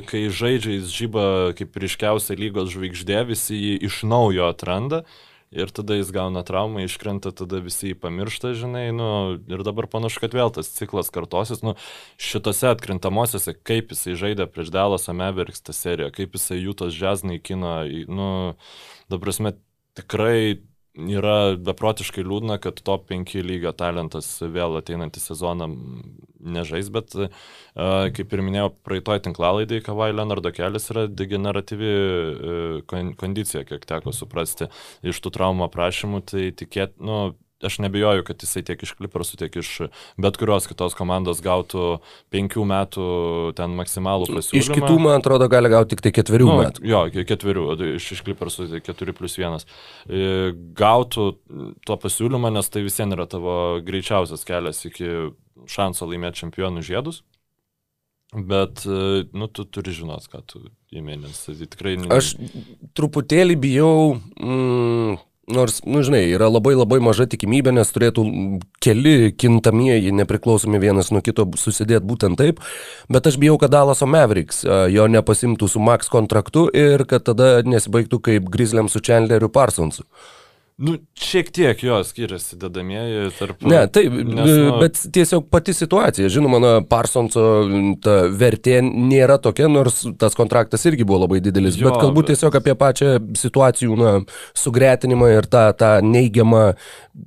kai žaidžia, jis žyba kaip ryškiausia lygos žvaigždė, visi jį iš naujo atranda. Ir tada jis gauna traumą, iškrenta, tada visi jį pamiršta, žinai, nu, ir dabar panašu, kad vėl tas ciklas kartosis, nu, šitose atkrintamosiose, kaip jisai žaidė prieš Dallas Mavericks tą seriją, kaip jisai jų tos džiaznai kino, nu, dabar prasme, tikrai yra beprotiškai liūdna, kad top 5 lygio talentas vėl ateinantį sezoną nežais, bet, uh, kaip ir minėjau, praeitoj tinklalaidai, Kavai Leonardo kelias yra degeneratyvi kon kondicija, kiek teko suprasti iš tų traumų aprašymų, tai tikėt, nu, aš nebejoju, kad jisai tiek iš Clippersų, tiek iš bet kurios kitos komandos gautų penkių metų ten maksimalų pasiūlymą. Iš kitų, man atrodo, gali gauti tik tai ketverių Nu, metų. jo, ke- ketverių, tai iš, iš Clippersų tai keturi plus vienas. E, Gautų tuo pasiūlymą, nes tai vis vien yra tavo greičiausias kelias iki šanso laimėti čempionų žiedus. Bet, e, nu, tu turi žinot, ką tu įmė, nes tai tikrai... ne- Aš truputėlį bijau, mm, nors, nu, žinai, yra labai labai maža tikimybė, nes turėtų keli kintamieji nepriklausomi vienas nuo kito susidėti būtent taip, bet aš bijau, kad Dalaso Mavericks jo nepasimtų su Max kontraktu ir kad tada nesibaigtų kaip Grizzliam su Chandleriu Parsonsu. Nu, šiek tiek jo skiriasi dedamieji tarp... Ne, taip, nes, nu, bet tiesiog pati situacija, žinoma, na, Parsonso ta vertė nėra tokia, nors tas kontraktas irgi buvo labai didelis, Jo, bet kalbu bet- tiesiog apie pačią situacijų na, sugretinimą ir tą, tą neigiamą,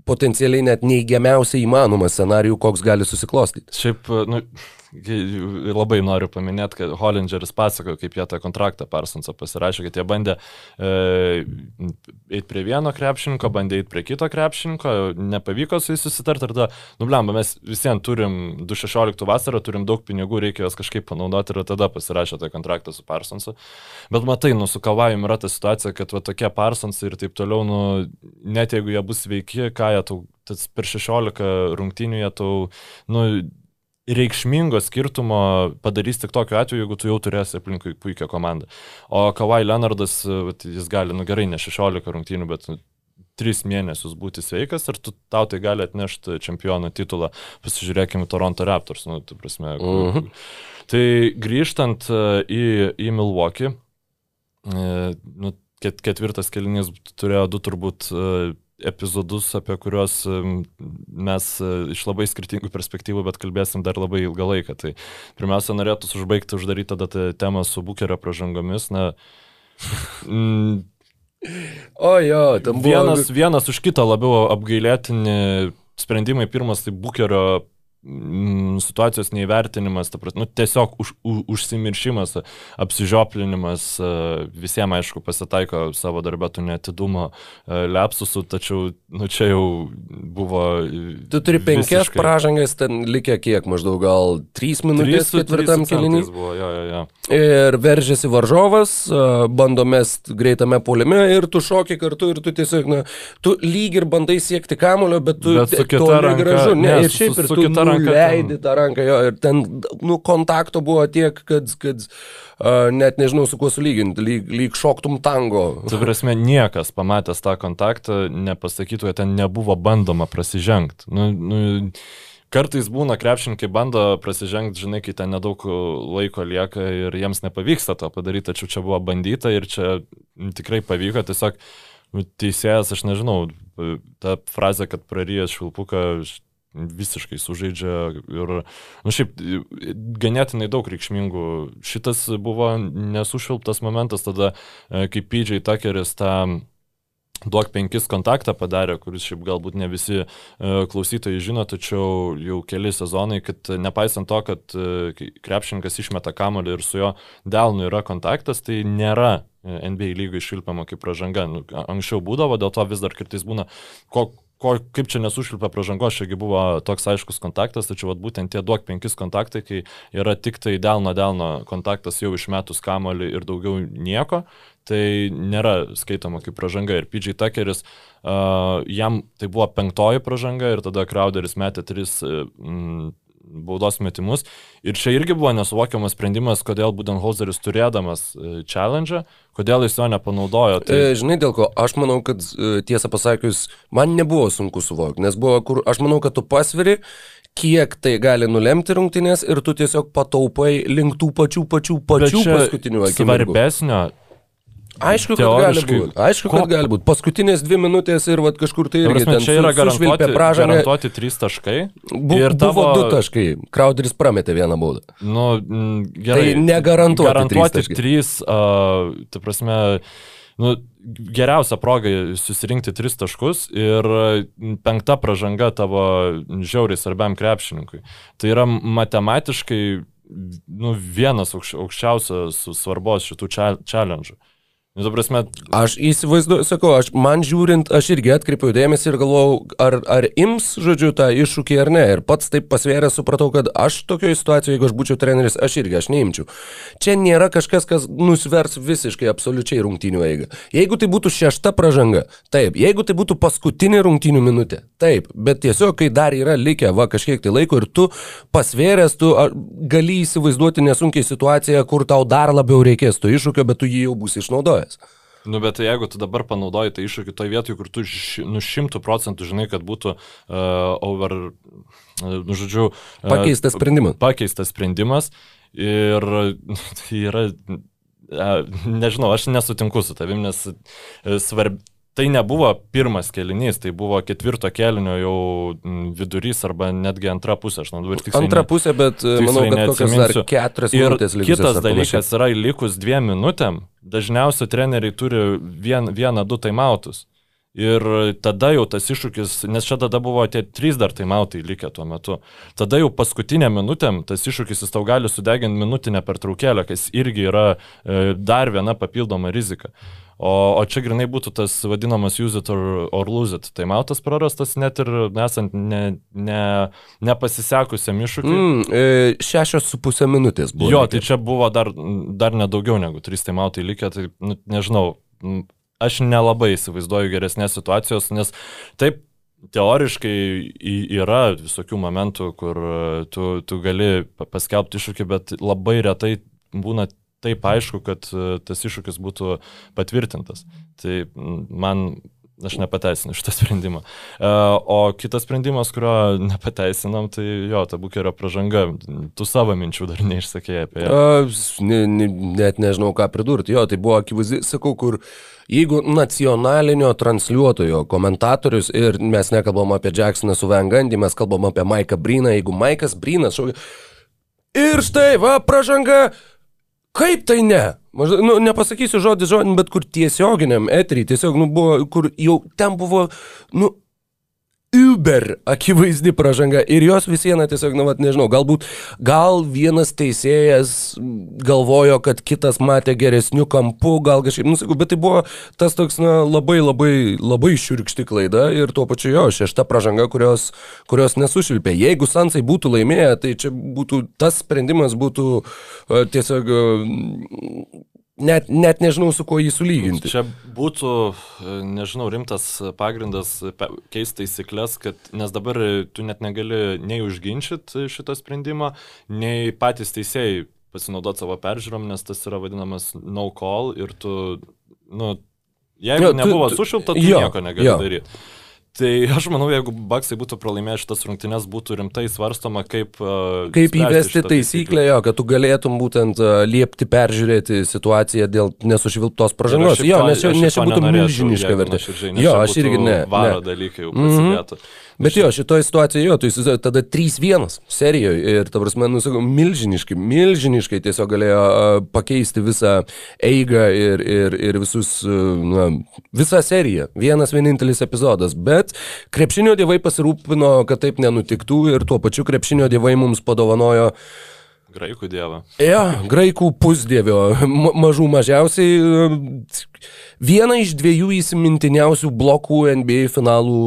potencialiai net neigiamiausią įmanomą scenarijų, koks gali susiklostyti. Šiaip, nu, labai noriu paminėti, kad Hollingeris pasakojo, kaip jie tą kontraktą Parsonsą pasirašė, kad jie bandė e, eiti prie vieno krepšininko, bandė eiti prie kito krepšininko, nepavyko su jais susitarti ir tada, nublemba, mes visiems turim 2016 vasarą, turim daug pinigų, reikia juos kažkaip panaudoti ir tada pasirašė tą kontraktą su Parsonsu. Bet matai, nu, su Kavajum yra ta situacija, kad va tokie Parsonsai ir taip toliau, nu, net jeigu jie bus sveiki, ką jie tau, tas per 16 rungtynių jie tau, nu, reikšmingo skirtumo padarys tik tokiu atveju, jeigu tu jau turėsi aplinkui puikią komandą. O Kawhi Leonardas, jis gali, nu gerai, ne 16 rungtynių, bet nu, 3 mėnesius būti sveikas ir tu, tau tai gali atnešti čempiono titulą. Pasižiūrėkime Toronto Raptors, nu, tai prasme. Mhm. Tai grįžtant e, į, į Milwaukee, e, nu, ket, ketvirtas kelinys turėjo du turbūt e, epizodus, apie kuriuos mes e, iš labai skirtingų perspektyvų, bet kalbėsim dar labai ilgą laiką. Tai pirmiausia, norėtų užbaigti, uždaryti tada tą temą su bukerio pražangomis. Na, mm, O jo, tam buvo... vienas, vienas už kitą labiau apgailėtini sprendimai. Pirmas tai bukerio situacijos neįvertinimas, ta prasme, nu, tiesiog už, u, užsimiršimas, apsižioplinimas, e, visiems aišku pasitaiko savo darbę tų netidumo e, lepsusų, tačiau nu, čia jau buvo... Tu turi penkias visiškai- pražangas, ten likę kiek, maždaug gal trys minutės ketvirtam jo. Ir veržėsi varžovas, a, bando mest greitame polime ir tu šoki kartu ir tu tiesiog, na, tu lyg ir bandai siekti kamulio, bet tu Bet su kita ranka- gražu. Ne, ne, ir šiaip ir su kita ranka leidi ten- tą ranką, jo, ir ten, nu, kontakto buvo tiek, kad, kad a, net nežinau su kuo sulyginti, lyg, lyg šoktum tango. Tu prasme, niekas pamatęs tą kontaktą nepasakytų, kad ten nebuvo bandoma prasižengti. Nu, nu, kartais būna krepšininkai bando prasižengti, žinai, kai ten nedaug laiko lieka ir jiems nepavyksta to padaryti, tačiau čia buvo bandyta ir čia tikrai pavyko. Tiesiog nu, teisėjas, aš nežinau, ta frazė, kad prarijęs švilpuką visiškai sužaidžia ir, nu šiaip, ganėtinai daug reikšmingų. Šitas buvo nesušvilptas momentas tada, e, kai PJ Tuckeris tą Duok penkis kontaktą padarė, kuris šiaip galbūt ne visi uh, klausytojai žino, tačiau jau keli sezonai, kad nepaisant to, kad uh, krepšininkas išmeta kamolį ir su jo delnu yra kontaktas, tai nėra e, NBA lygai išilpama kaip pražanga. Nu, anksčiau būdavo, dėl to vis dar kartais būna, ko, ko, kaip čia nesušilpia pražangos, šiagi buvo toks aiškus kontaktas, tačiau vat, būtent tie duok penkis kontaktai, kai yra tik tai delno delno kontaktas jau išmetus kamolį ir daugiau nieko, tai nėra skaitoma kaip pražanga. Ir PJ Tuckeris, uh, jam tai buvo penktoji pražanga ir tada Crowderis metė tris mm, baudos metimus. Ir čia irgi buvo nesuvokiamas sprendimas, kodėl Budenholzeris turėdamas challenge, kodėl jis jo nepanaudojo. Tai... E, žinai, dėl ko, aš manau, kad tiesą pasakius, man nebuvo sunku suvokti, nes buvo, kur aš manau, kad tu pasveri, kiek tai gali nulemti rungtynės ir tu tiesiog pataupai link tų pačių pačių pačių paskutinių akimirkų. Svarbesnio Aišku, kad gali būti. Aišku, kad gali būti. Paskutinės dvi minutės ir vat, kažkur tai irgi ten čia yra garantuoti, pražangą. garantuoti trys taškai. Bu, ir tavo... Buvo du taškai. Krauderis prametė vieną baudą. Nu, gerai. Tai negarantuoti. Garantuoti trys, trys uh, ta prasme, nu, geriausia proga susirinkti tris taškus ir penkta pražanga tavo žiauriai svarbiam krepšininkui. Tai yra matematiškai nu, vienas aukš, aukščiausias svarbos šitų challenge. Nu, prasme... Aš įsivaizduoju, sakau, aš, man žiūrint, aš irgi atkreipiau dėmesį ir galvojau, ar, ar ims, žodžiu, tą iššūkį ar ne. Ir pats taip pasvėręs supratau, kad aš tokioje situacijoje, jeigu aš būčiau treneris, aš irgi, aš neimčiau. Čia nėra kažkas, kas nusvers visiškai absoliučiai rungtynių eigą. Jeigu tai būtų šešta pražanga, taip. Jeigu tai būtų paskutinė rungtynių minutė, taip. Bet tiesiog, kai dar yra likę, va, kažkiek tai laiko ir tu pasvėręs, tu gali įsivaizduoti nesunkiai situaciją, kur tau dar labiau reikės to iššūkio, bet tu jį jau bus išnaudojęs naudojas. Nu, bet jeigu tu dabar panaudoji tą iššūkį toje vietoje, kur tu ši, nu šimtų procentų žinai, kad būtų uh, over, uh, nu, žodžiu, uh, pakeistas sprendimas. Pakeistas sprendimas ir tai yra, uh, nežinau, aš nesutinku su tavim, nes svarbi tai nebuvo pirmas kelinys, tai buvo ketvirto kelinio jau vidurys arba netgi antra pusė, aš manau, tiksliai. Antra pusė, bet e, manau, kad kokias dar keturias minutės likus. Kitas dalykas yra likus dviem minutėm, dažniausiai treneriai turi vien, vieną, du taimautus. Ir tada jau tas iššūkis, nes čia tada buvo tie trys dar taimautai likę tuo metu. Tada jau paskutinę minutėm tas iššūkis jis tau gali sudeginti minutinę pertraukėlę, kas irgi yra e, dar viena papildoma rizika. O, o čia grinai būtų tas vadinamas use it or, or lose it. Tai mautas prarastas net ir esant ne, ne, nepasisekusiam iššūkiui. Mm, e, šešios su pusė minutės buvo. Jo, tai čia buvo dar, dar nedaugiau negu trys tai mautai likę, tai nu, nežinau. Aš nelabai įsivaizduoju geresnės situacijos, nes taip teoriškai yra visokių momentų, kur tu, tu gali paskelbti iššūkį, bet labai retai būna taip aišku, kad e, tas iššūkis būtų patvirtintas. Tai man aš nepateisinu šitą sprendimą. E, o kitas sprendimas, kurio nepateisinam, tai jo, ta bukerio pražanga. Tu savo minčių dar neišsakėjai apie ją. Ne, ne, net nežinau, ką pridurti. Jo, tai buvo akivaizdžiai, sakau, kur jeigu nacionalinio transliuotojo komentatorius ir mes nekalbam apie Jacksoną su Vengandį, mes kalbam apie Maiką Bryną, jeigu Maikas Brynas šaukia. Ir štai, va, pražanga, Kaip tai ne? Maždaug, nu, nepasakysiu žodį žodį, bet kur tiesioginiam eterį, tiesiog, nu, buvo, kur jau ten buvo, nu, Uber akivaizdi pažanga ir jos vis viena tiesiog, na, nu, vat, nežinau, galbūt gal vienas teisėjas galvojo, kad kitas matė geresnių kampų, gal kažkaip, nusakau, bet tai buvo tas toks, na, labai labai labai šiurkšti klaida ir tuo pačiu jo šešta pažanga, kurios, kurios nesušvilpė. Jeigu Sansai būtų laimėję, tai čia būtų, tas sprendimas būtų uh, tiesiog uh, net, net nežinau, su kuo jį sulyginti. Čia būtų, nežinau, rimtas pagrindas keisti taisyklės, kad, nes dabar tu net negali nei užginčyti šitą sprendimą, nei patys teisėjai pasinaudoti savo peržiūrom, nes tas yra vadinamas no call ir tu, nu, jeigu jo, tu, nebuvo sušilta, tu jo, nieko negali jo. daryti. Tai aš manau, jeigu Baksai būtų pralaimėję šitas rungtynes, būtų rimtai svarstoma, kaip... Uh, kaip įvesti taisyklę, jo, kad tu galėtum būtent uh, liepti peržiūrėti situaciją dėl nesušvilptos pažangos. Jo, nes čia, nes čia būtų milžiniška vertė. Jo, aš irgi ne. Varo ne. dalykai jau prasidėtų. Mm -hmm. Bet jo, šitoje situacijoje, jo, tu įsivaizduoji, tada 3-1 serijoje ir, ta prasme, nusakau, milžiniškai, milžiniškai tiesiog galėjo uh, pakeisti visą eigą ir, ir, ir visus, na, visą seriją. Vienas vienintelis epizodas. Bet krepšinio dievai pasirūpino, kad taip nenutiktų ir tuo pačiu krepšinio dievai mums padovanojo Graikų dievą. Ja, graikų pusdievio, mažų mažiausiai. Viena iš dviejų įsimintiniausių blokų NBA finalų,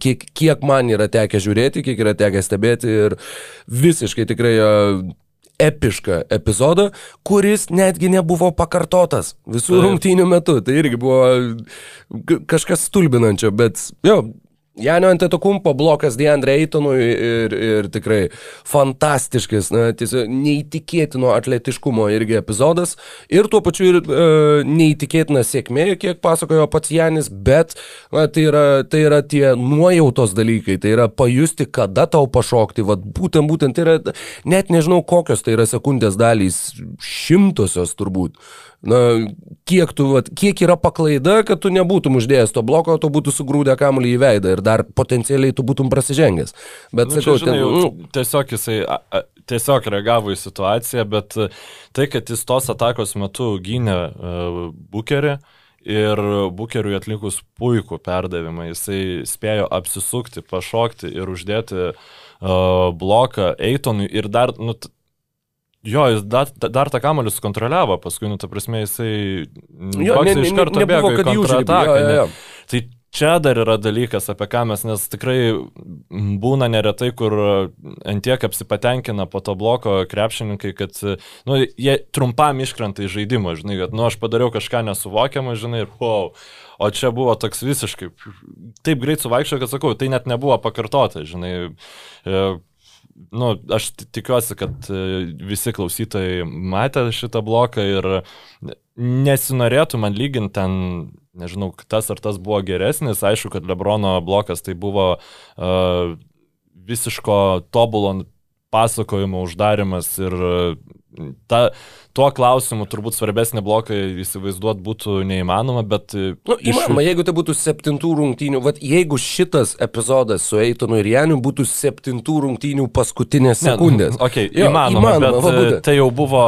kiek, kiek man yra tekę žiūrėti, kiek yra tekę stebėti ir visiškai tikrai epišką epizodą, kuris netgi nebuvo pakartotas visų Taip. rungtynių metu. Tai irgi buvo kažkas stulbinančio, bet jo, Janio Antetokumpo blokas Deandre Eitonui ir, ir tikrai fantastiškas, na, tiesiog neįtikėtino atletiškumo irgi epizodas. Ir tuo pačiu ir e, neįtikėtina sėkmė, kiek pasakojo pats Janis, bet na, tai, yra, tai yra tie nuojautos dalykai, tai yra pajusti, kada tau pašokti, vad būtent, būtent tai yra, net nežinau kokios tai yra sekundės dalys, šimtosios turbūt na, kiek, tu, vat, kiek yra paklaida, kad tu nebūtum uždėjęs to bloko, tu būtum sugrūdę kamuolį į veidą ir dar potencialiai tu būtum prasižengęs. Bet, nu, sakau, žinai, ten, nu, tiesiog jisai a, a, tiesiog reagavo į situaciją, bet tai, kad jis tos atakos metu gynė uh, bukerį, Ir Bukeriui atlikus puikų perdavimą, jisai spėjo apsisukti, pašokti ir uždėti uh, bloką Eitonui ir dar, nu, Jo, jis dar, dar tą kamuolį sukontroliavo, paskui, nu, ta prasme, jisai... Jo, ne, ne, iš karto ne, bėgo į kontrataką. Jo, jo, jo. Tai čia dar yra dalykas, apie ką mes, nes tikrai būna neretai, kur antiek apsipatenkina po to bloko krepšininkai, kad, nu, jie trumpam iškrenta iš žaidimo, žinai, kad, nu, aš padariau kažką nesuvokiamą, žinai, ir wow. O čia buvo toks visiškai, taip greit suvaikščio, kad sakau, tai net nebuvo pakartota, žinai. E, nu, aš tikiuosi, kad e, visi klausytojai matė šitą bloką ir nesinorėtų man lyginti ten, nežinau, tas ar tas buvo geresnis. Aišku, kad Lebrono blokas tai buvo uh, visiško tobulo pasakojimo uždarimas ir ta, tuo klausimu turbūt svarbesnį bloką įsivaizduoti būtų neįmanoma, bet... E, nu, įmanoma, iš... jeigu tai būtų septintų rungtynių, vat, jeigu šitas epizodas su Eitonu ir Janiu būtų septintų rungtynių paskutinės sekundės. Ne, okay, jo, įmanoma, įmanoma, bet va, e, tai jau buvo,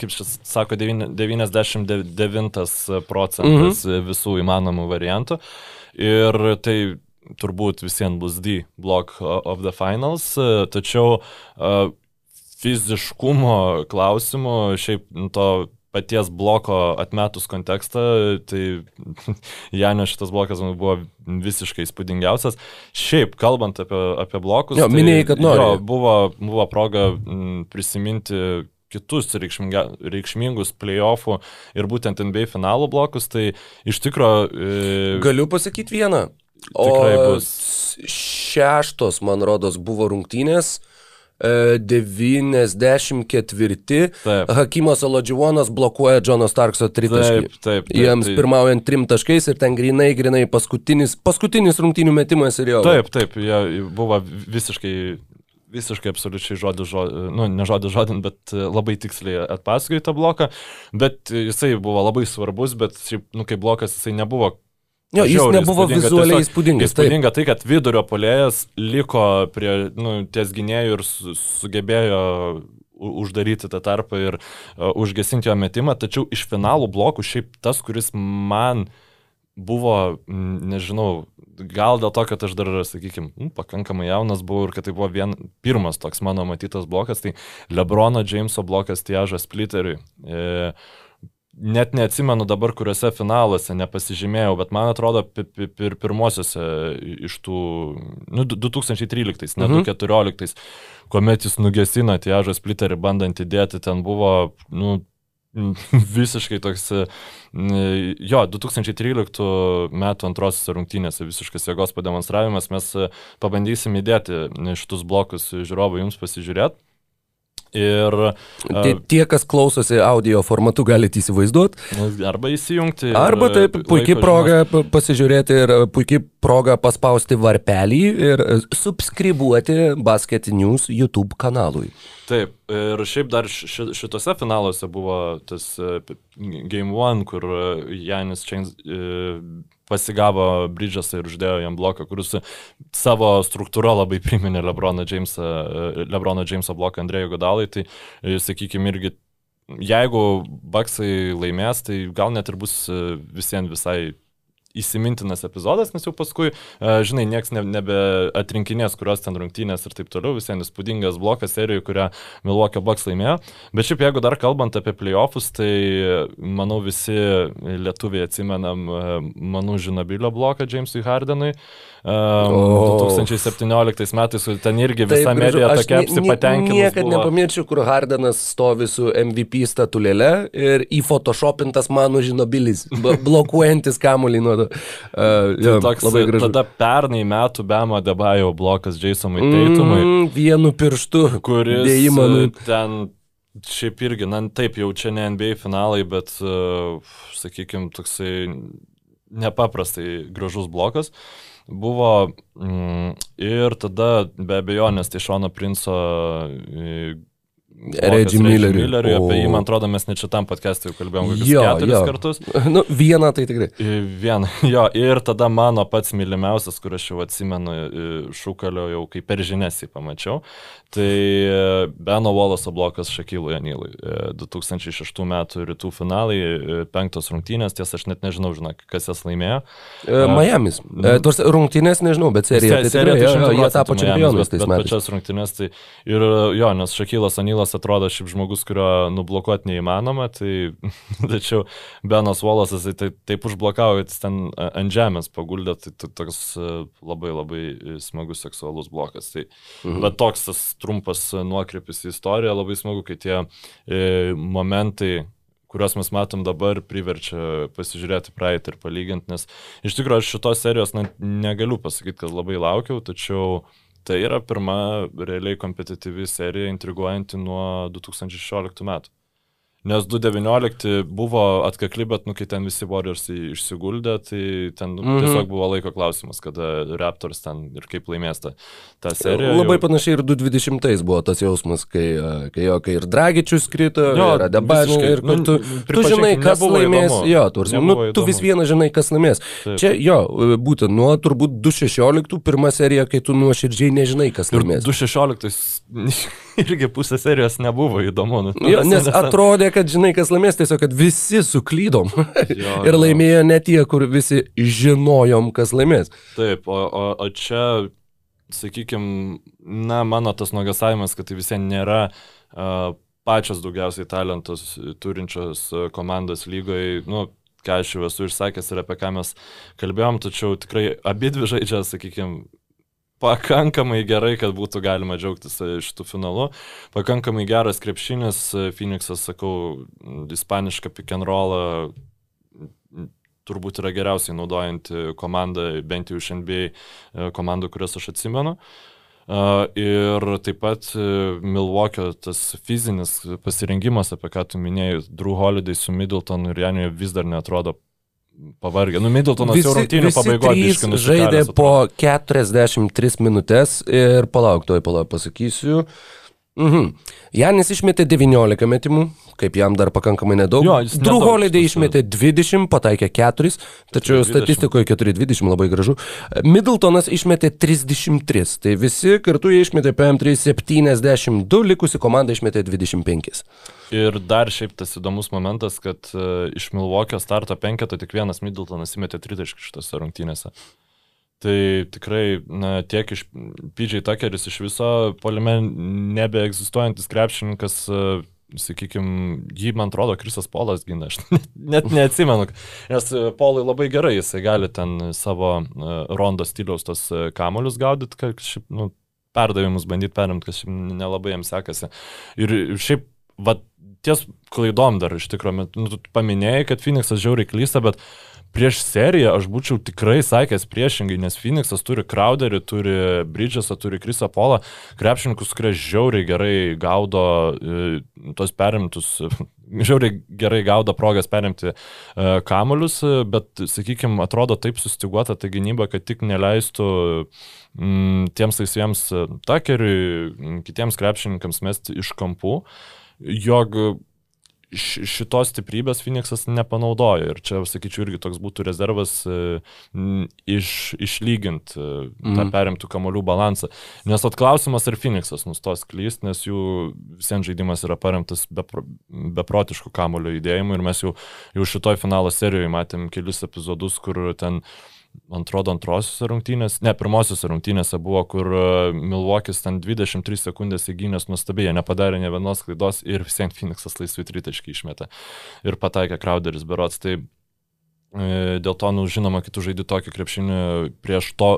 kaip šis sako, 99 procentas mhm. visų įmanomų variantų. Ir tai turbūt visiems bus D block of the finals, e, tačiau uh, fiziškumo klausimų, šiaip to paties bloko atmetus kontekstą, tai Janio šitas blokas man buvo visiškai įspūdingiausias. Šiaip, kalbant apie, apie blokus, jo, tai, minėjai, kad nori. Jo, buvo, buvo proga prisiminti kitus reikšmingus playoffų ir būtent NBA finalų blokus, tai iš tikrųjų... E, Galiu pasakyti vieną. O bus. šeštos, man rodos, buvo rungtynės 94. Taip. Hakimas Aladživonas blokuoja Džono Starkso tritaškį. Taip, taip, taip. Jiems taip. pirmaujant trim taškais ir ten grinai, grinai paskutinis, paskutinis rungtynių metimas ir jo. Taip, taip, jie buvo visiškai visiškai absoliučiai žodį žodį, nu, ne žodį žodin, bet labai tiksliai atpasakojo tą bloką, bet jisai buvo labai svarbus, bet šiaip, nu, kaip blokas jisai nebuvo Jo, jis nebuvo vizualiai įspūdingas. Įspūdinga tai, kad vidurio polėjas liko prie nu, ties gynėjų ir su, sugebėjo uždaryti tą tarpą ir uh, užgesinti jo metimą, tačiau iš finalų blokų šiaip tas, kuris man buvo, nežinau, gal dėl to, kad aš dar, sakykime, pakankamai jaunas buvau ir kad tai buvo vien pirmas toks mano matytas blokas, tai Lebrono Jameso blokas Tiežas Splitteriui. E, net neatsimenu dabar, kuriuose finaluose nepasižymėjau, bet man atrodo, pir pirmosiuose iš tų, nu, 2013, ne mhm. 2014, kuomet jis nugesino Tiežą Splitterį bandant įdėti, ten buvo, nu, visiškai toks, jo, 2013 metų antrosios rungtynėse visiškas jėgos pademonstravimas, mes pabandysim įdėti šitus blokus žiūrovų jums pasižiūrėti. Ir Tie, tie, kas klausosi audio formatu, galite įsivaizduoti. arba įsijungti. Arba taip, puikiai proga pa- pasižiūrėti ir e, puikiai proga paspausti varpelį ir e, subscribuoti Basket News YouTube kanalui. Taip, ir šiaip dar ši, šitose finaluose buvo tas e, Game One, kur Janis Chains e, pasigavo Bridgesą ir uždėjo jam bloką, kuris savo struktūrą labai priminė Lebroną Jamesą, e, Lebroną Jamesą bloką Andrėjų Godalai, tai e, sakykime irgi jeigu Baksai laimės, tai gal net ir bus e, visiems visai įsimintinas epizodas, nes jau paskui, e, žinai, nieks ne, nebe atrinkinės, kurios ten rungtynės ir taip toliau, visiems įspūdingas blokas serijų, kurią Milwaukee Bucks laimėjo. Bet šiaip jeigu dar kalbant apie playoffus, tai manau visi lietuviai atsimenam e, Manų Žinabilio bloką Jamesui Hardenui. O. 2017 metais ten irgi Taip, visa gražu. medija Aš tokia apsipatenkinus. Niekad buvo. nepamiršiu, kur Hardanas stovi su MVP statulėle ir į photoshopintas mano žinobilis, blokuojantis kamuolį nuo... Uh, Tai toks, labai gražu. tada pernai metų Bemo Debajo blokas Jasonui Teitumui. Mm, vienu pirštu. kuris Dėjimą, nu. e, ten šiaip irgi, na taip, jau čia ne NBA finalai, bet, uh, sakykime, toksai nepaprastai gražus blokas. Buvo mm, ir tada be abejonės tai Šono Princo e, Reggie Milleriui. Milleriui, apie jį, O. man atrodo, mes net šitam podcast'ui kalbėjom kokius Jo, keturis jo. kartus. Nu, vieną tai tikrai. Vieną, jo, ir tada mano pats mylimiausias, kur aš jau atsimenu, e, šūkalio jau kaip per žinias jį pamačiau, tai e, Beno Wallace blokas Šakilui Anilui. E, 2006 metų rytų finalai, e, penktos rungtynės, tiesa, aš net nežinau, žinok, kas jas laimėjo. Miami's. Uh, Tuos rungtynės nežinau, bet serija. Tai tikrai, jo, jo, jie tapo čempionais tais bet metais. pačias rungtynės, tai ir jo, nes Šakilas Anilas atrodo šiaip žmogus, kurio nublokuoti neįmanoma, tai tačiau Benas Wallace'as tai taip, taip užblokavo, jis ten ant žemės paguldė, tai to- toks labai labai smagus seksualus blokas. Tai, mhm. Bet toks tas trumpas nuokrypis į istoriją, labai smagu, kai tie e, momentai kuriuos mes matom dabar, priverčia pasižiūrėti praeitį ir palyginti, nes iš tikrųjų aš šitos serijos na, negaliu pasakyti, kad labai laukiau, tačiau tai yra pirma realiai kompetityvi serija intriguojanti nuo 2016 metų. Nes 2019 buvo atkakli, bet nu, kai ten visi Warriors išsiguldė, tai ten nu, mm. -hmm. tiesiog buvo laiko klausimas, kada Raptors ten ir kaip laimės tą, tą seriją. Labai jau... panašiai ir 2020 buvo tas jausmas, kai, kai, jo, kai ir Dragičius krito, Jo, ir visiškai. ir Nu, tu, tu pripažinkim, žinai, kas laimės. įdomu. Jo, tu, nu, Nebuvo tu vis įdomu. viena žinai, kas laimės. Taip. Čia jo, būtent nuo turbūt 216 pirma serija, kai tu nuoširdžiai nežinai, kas Ir laimės. 2016 irgi pusė serijos nebuvo įdomu. Nu, Jo, nes ten- atrodė, kad žinai, kas laimės, tiesiog, kad visi suklydom. Jo, ir jo. laimėjo ne tie, kur visi žinojom, kas laimės. Taip, o, o, o čia, sakykime, na, mano tas nuogasavimas, kad tai visiems nėra uh, pačios daugiausiai talentus turinčios komandos lygoje, nu, ką aš jau esu išsakęs ir apie ką mes kalbėjom, tačiau tikrai abi dvi žaidžia, sakykime, pakankamai gerai, kad būtų galima džiaugtis e, šitų finalu. Pakankamai geras krepšinis, e, Phoenixas, sakau, ispanišką pick and rollą turbūt yra geriausiai naudojanti komanda, bent jau iš NBA e, komandų, kurias aš atsimenu. Ir taip pat Milwaukee tas fizinis pasirengimas, apie ką tu minėjai, Drew Holiday su Middletonu ir Janio vis dar netrodo pavargę. Nu, Middletonas jau rungtynių pabaigoje žaidė po 43 minutės ir palauk, toj palauk pasakysiu. Mhm. Janis išmetė 19 metimų, kaip jam dar pakankamai nedaug. Jo, jis Drew Holiday išmetė 20, pataikė 4, tačiau 4,20. statistikoje 4-20 labai gražu. Middletonas išmetė 33, tai visi kartu jie išmetė PM3 72, likusi komanda išmetė 25. Ir dar šiaip tas įdomus momentas, kad uh, iš Milwaukee starto penketo tik vienas Middletonas įmetė tritaškį šitose rungtynėse. Tai tikrai, na, tiek iš PJ Tuckeris iš viso polime nebeegzistuojantis krepšininkas, uh, sakykime, jį, man atrodo, Krisas Polas gina, aš net neatsimenu, nes e, Polai labai gerai, jisai gali ten savo uh, rondo stiliaus tos uh, kamolius gaudyti, kad šiaip, nu, perdavimus bandyti perimti, kas šiaip nelabai jam sekasi. Ir šiaip, va, ties klaidom dar iš tikrųjų, nu, tu paminėjai, kad Phoenixas žiauriai klysta, bet prieš seriją aš būčiau tikrai sakęs priešingai, nes Phoenixas turi Crowderį, turi Bridgesą, turi Krisą Polą, krepšininkus, kurie žiauriai gerai gaudo e, tos perimtus, žiauriai gerai gaudo progas perimti e, kamuolius, bet, sakykime, atrodo taip sustiguota ta gynyba, kad tik neleistų mm, tiems laisviems takeriui, kitiems krepšininkams mesti iš kampų jog šitos stiprybės Phoenixas nepanaudojo. Ir čia, sakyčiau, irgi toks būtų rezervas e, iš, išlygint mm. tą mhm. perimtų kamolių balansą. Nes atklausimas, ar Phoenixas nustos klyst, nes jų visiems žaidimas yra paremtas bepro, beprotiškų kamolių judėjimų ir mes jau, jau šitoj finalo serijoje matėm kelius epizodus, kur ten uh, man atrodo, antrosiuose rungtynėse, ne, pirmosiuose rungtynėse buvo, kur e, Milvokis ten 23 sekundės įgynęs nuostabiai, nepadarė ne vienos klaidos ir visiems Phoenixas laisvai tritaškį išmetė ir pataikė Crowderis berots. Tai e, dėl to, nu, žinoma, kitų žaidži tokį krepšinį prieš to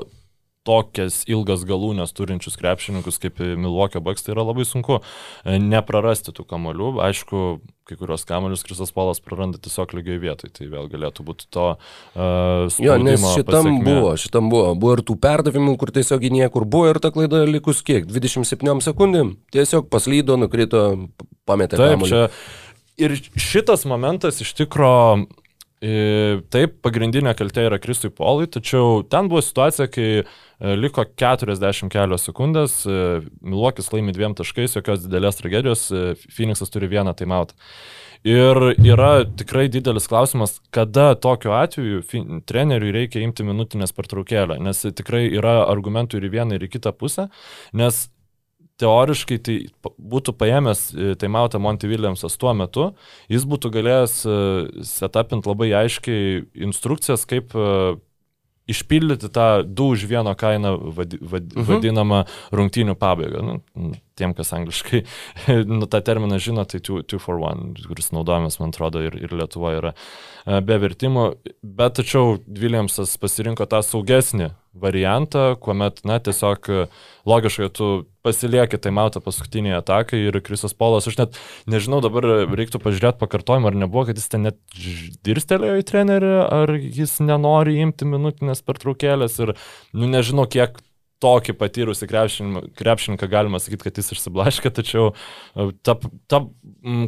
tokias ilgas galūnės turinčius krepšininkus kaip Milvokio Baks, tai yra labai sunku e, neprarasti tų kamolių. Aišku, kai kurios kamolius Krisas Polas praranda tiesiog lygiai vietoj, tai vėl galėtų būti to uh, Jo, nes šitam pasiekmė. buvo, šitam buvo. Buvo ir tų perdavimų, kur tiesiog niekur buvo ir ta klaida likus kiek, 27 sekundėm, tiesiog paslydo, nukrito, pametė. Taip, kamolį. čia. Ir šitas momentas iš tikrųjų Taip, pagrindinė kaltė yra Kristui Polui, tačiau ten buvo situacija, kai e, liko 40 kelios sekundės, e, Milokis laimi dviem taškais, jokios didelės tragedijos, e, Phoenixas turi vieną timeout. Ir yra tikrai didelis klausimas, kada tokiu atveju treneriui reikia imti minutinės pertraukėlę, nes tikrai yra argumentų ir į vieną, ir į kitą pusę, nes teoriškai tai būtų paėmęs e, taimautą Monty Williamsas tuo metu, jis būtų galėjęs e, setapinti labai aiškiai instrukcijas, kaip e, išpildyti tą 2 už 1 kainą mhm. vadinamą rungtynių pabaigą. Nu, tiem, kas angliškai nu, tą terminą žino, tai 2 for 1, kuris naudojamas, man atrodo, ir, ir Lietuva yra be vertimo. Bet tačiau Williamsas pasirinko tą saugesnį variantą, kuomet, na, tiesiog logiškai tu pasilieki taimautą paskutinį ataką ir Krisas Polas, aš net nežinau, dabar reiktų pažiūrėti pakartojimą, ar nebuvo, kad jis ten net dirstelėjo į trenerį, ar jis nenori imti minutinės pertraukėlės ir, nu, nežinau, kiek tokį patyrusį krepšininką galima sakyti, kad jis išsiblaškė, tačiau e, ta, ta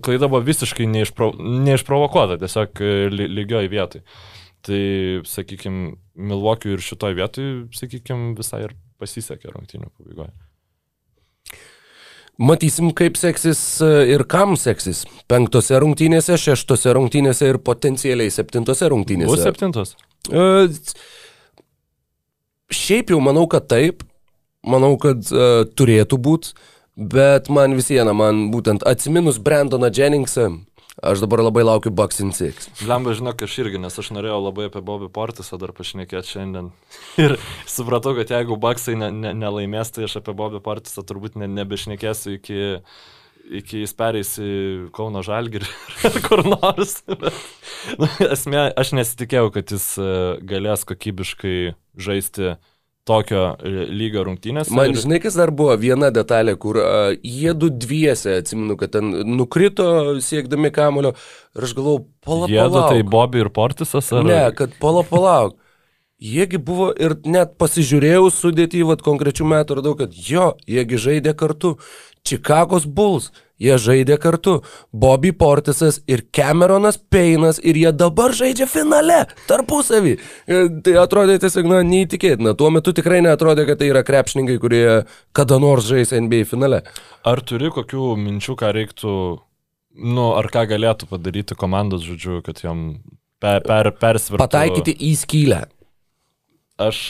klaida buvo visiškai neišpro, neišprovokuota, tiesiog e, lygioj vietoj. Tai, sakykime, Milvokiu ir šitoj vietoj, sakykime, visai ir pasisekė rungtynio pabaigoje. Matysim, kaip seksis e, ir kam seksis. Penktose rungtynėse, šeštose rungtynėse ir potencialiai septintose rungtynėse. Bus septintos? Uh, šiaip jau manau, kad taip. Manau, kad uh, turėtų būti. Bet man vis viena, man būtent atsiminus Brandoną Jenningsą, Aš dabar labai laukiu Bucks in Six. Lemba, žinok, aš irgi, nes aš norėjau labai apie Bobby Portisą dar pašnekėti šiandien. Ir supratau, kad jeigu Bucksai ne, ne, nelaimės, tai aš apie Bobby Portisą turbūt ne, nebešnekėsiu iki, iki jis pereis į Kauno Žalgirį ar kur nors. Bet, nu, esmė, aš nesitikėjau, kad jis e, galės kokybiškai žaisti tokio e, lygio rungtynės. Man ir... žinai, kas dar buvo viena detalė, kur uh, jie du dviese, atsimenu, kad ten nukrito siekdami kamulio ir aš galvojau, pala palauk. Jėdu tai Bobby ir Portisas ar? Ne, kad pala palauk. Jiegi buvo ir net pasižiūrėjau sudėtį, vad konkrečių metų radau, kad jo, jiegi žaidė kartu. Čikagos Bulls, jie žaidė kartu. Bobby Portisas ir Cameronas Peinas ir jie dabar žaidžia finale tarpusavį. E, tai atrodė tiesiog, na, neįtikėtina. Tuo metu tikrai netrodė, kad tai yra krepšininkai, kurie kada nors žais NBA finale. Ar turi kokių minčių, ką reiktų, nu, ar ką galėtų padaryti komandos, žodžiu, kad jam per, per, persvirtų? Pataikyti į skylę. Aš,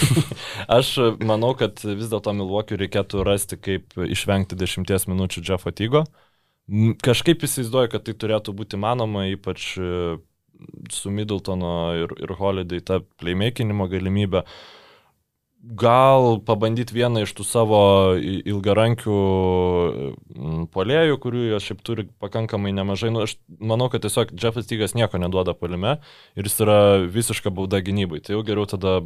aš manau, kad vis dėlto Milvokiu reikėtų rasti, kaip išvengti 10 minučių Jeffo Tygo. Kažkaip įsivaizduoju, kad tai turėtų būti manoma, ypač e, su Middletono ir, ir Holiday ta playmakinimo galimybė. Uh, gal pabandyti vieną iš tų savo ilgarankių polėjų, kurių jie šiaip turi pakankamai nemažai. Nu, aš manau, kad tiesiog Jeffas Tygas nieko neduoda palime ir jis yra visiška bauda gynybai. Tai jau geriau tada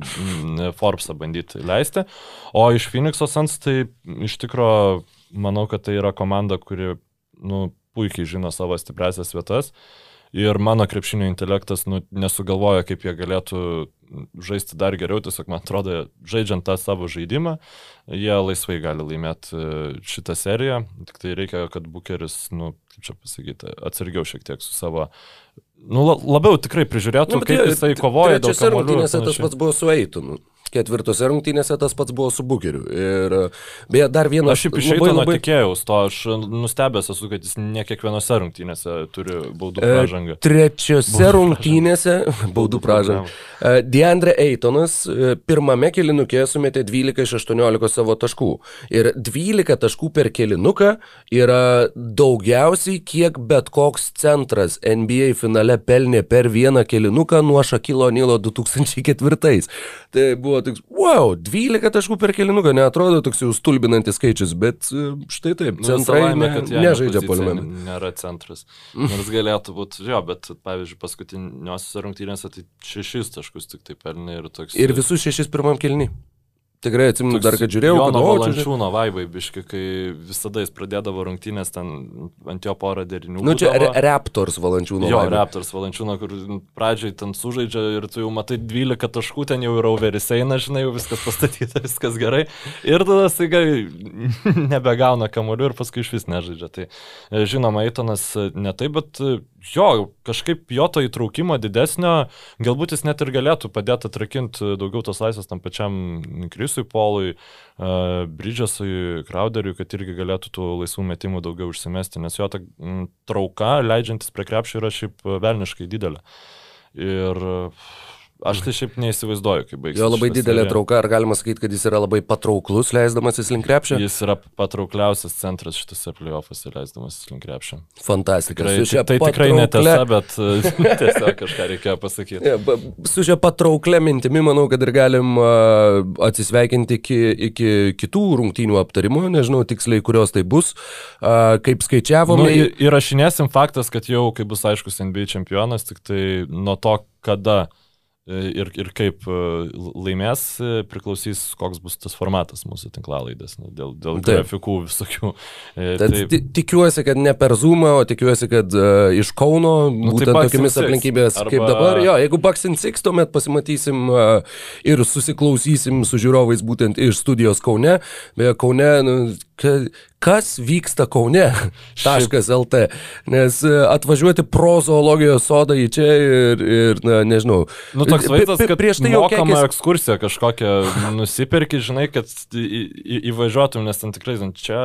Forbesą bandyti leisti. O iš Phoenix'o Sans tai iš tikrųjų manau, kad tai yra komanda, kuri nu, puikiai žino savo stipresias vietas. Ir mano krepšinio intelektas nu, nesugalvoja, kaip jie galėtų žaisti dar geriau, tiesiog man atrodo, žaidžiant tą savo žaidimą, jie laisvai gali laimėti e, šitą seriją, tik tai reikia, kad Bukeris, nu, kaip čia pasakyti, atsargiau šiek tiek su savo, nu, labiau tikrai prižiūrėtų, nu, kaip jisai kovoja. Trečiose rungtynėse tas pats buvo su Eitonu ketvirtose rungtynėse tas pats buvo su Bukeriu. Ir beje, dar vienas... Aš šiaip iš Eitono labai... tikėjausi to, aš nustebęs esu, kad jis ne kiekvienose rungtynėse turi baudų e, pražangą. Trečiose baudų rungtynėse, baudų pražangą. E, Deandre Eitonas e, pirmame kilinukė sumetė 12 iš 18 savo taškų. Ir 12 taškų per kilinuką yra daugiausiai, kiek bet koks centras NBA finale pelnė per vieną kilinuką nuo Šakilo Nilo 2004. Tai buvo toks, wow, 12 taškų per kelinuką, neatrodo toks jau stulbinantis skaičius, bet e, štai taip, nu, centrai savaime, ne, nežaidžia poliume. Nėra centras. Nors galėtų būti, jo, bet pavyzdžiui, paskutiniosios rungtynėse tai 6 taškus tik tai pelnė ir toks. Ir visus 6 pirmam kelniui. Tikrai atsimenu dar, kad žiūrėjau, kad Valančiūno vaibai, biški, kai visada jis pradėdavo rungtynės, ten ant jo porą derinių. Nu, čia būdavo. Raptors Valančiūno. Jo, vaibai. Raptors Valančiūno, kur pradžiai ten sužaidžia ir tu jau matai 12 taškų, ten jau yra overis eina, žinai, jau viskas pastatyta, viskas gerai. Ir tada staiga nebegauna kamolių ir paskui iš vis nežaidžia. Tai e, žinoma, Eitonas e, ne taip, bet e, jo, kažkaip jo to įtraukimo didesnio, galbūt jis net ir galėtų padėti atrakinti daugiau tos laisvės tam pačiam Krisui Polui, uh, Bridžasui, Crowderiui, kad irgi galėtų tų laisvų metimų daugiau užsimesti, nes jo ta trauka, leidžiantis prie krepšio, yra šiaip velniškai didelė. Ir Aš tai šiaip neįsivaizduoju, kaip baigsis. Jo labai didelė serija. trauka, ar galima sakyti, kad jis yra labai patrauklus, leisdamasis link krepšio? Jis yra patraukliausias centras šitose playoffuose, leisdamasis link krepšio. Fantastika. Tikrai, tai, tai tikrai netiesa, bet tiesiog kažką reikėjo pasakyti. Ja, su šia patrauklė mintimi, manau, kad ir galim uh, atsisveikinti iki, iki kitų rungtynių aptarimo, nežinau tiksliai, kurios tai bus. Uh, kaip skaičiavome. Nu, įrašinėsim faktas, kad jau, kai bus aiškus NBA čempionas, tik tai nuo to, kada E, ir, ir kaip e, laimės e, priklausys, koks bus tas formatas mūsų tinklalaidės, dėl, dėl taip. grafikų visokių. Tad taip. tikiuosi, kad ne per Zoom, o tikiuosi, kad uh, iš Kauno, nu, būtent tai tokiamis aplinkybės arba... kaip dabar. Jo, jeigu Baksin 6, tuomet pasimatysim uh, ir susiklausysim su žiūrovais būtent iš studijos Kaune. Beje, Kaune, nu, kas vyksta Kaune. .lt. Nes e, atvažiuoti pro zoologijos sodą į čia ir, ir na, nežinau. Nu, toks vaizdas, kad prieš tai jau mokama kekis... ekskursija kažkokią nusipirki, žinai, kad į, į, įvažiuotum, nes ten tikrai, čia,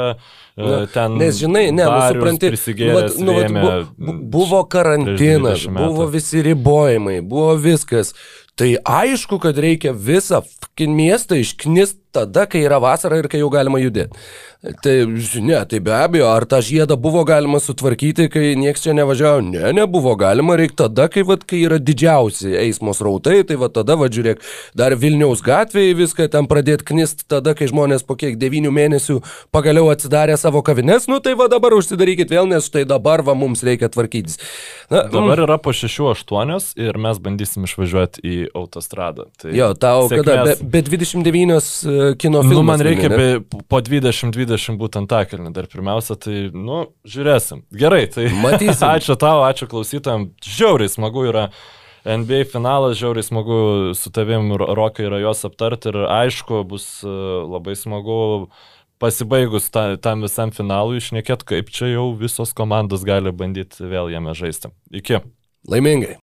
e, na, ten. Nes žinai, ne, nu, supranti, nu, vat, nu, vat, bu, buvo karantinas, buvo visi ribojimai, buvo viskas. Tai aišku, kad reikia visą miestą išknist tada, kai yra vasara ir kai jau galima judėti. Tai, ne, tai be abejo, ar tą žiedą buvo galima sutvarkyti, kai nieks čia nevažiavo? Ne, nebuvo galima, reikia tada, kai, vat, kai yra didžiausi eismo srautai, tai va tada, va žiūrėk, dar Vilniaus gatvėje viską ten pradėti knist, tada, kai žmonės po kiek devynių mėnesių pagaliau atsidarė savo kavines, nu tai va dabar užsidarykit vėl, nes štai dabar va mums reikia tvarkytis. Na, dabar mm. yra po 6-8 ir mes bandysim išvažiuoti į autostradą. Tai jo, tau sėkmės... kada, be, be 29 kino filmų. Nu, man reikia be, po 20-20 būtent tą kelnį dar pirmiausia, tai, nu, žiūrėsim. Gerai, tai matysim. ačiū tau, ačiū klausytojams. Žiauriai smagu yra. NBA finalas, žiauriai smagu su tavim, Rokai, yra jos aptarti ir aišku, bus e, labai smagu pasibaigus ta, tam visam finalui išnekėti, kaip čia jau visos komandos gali bandyti vėl jame žaisti. Iki. Laimingai.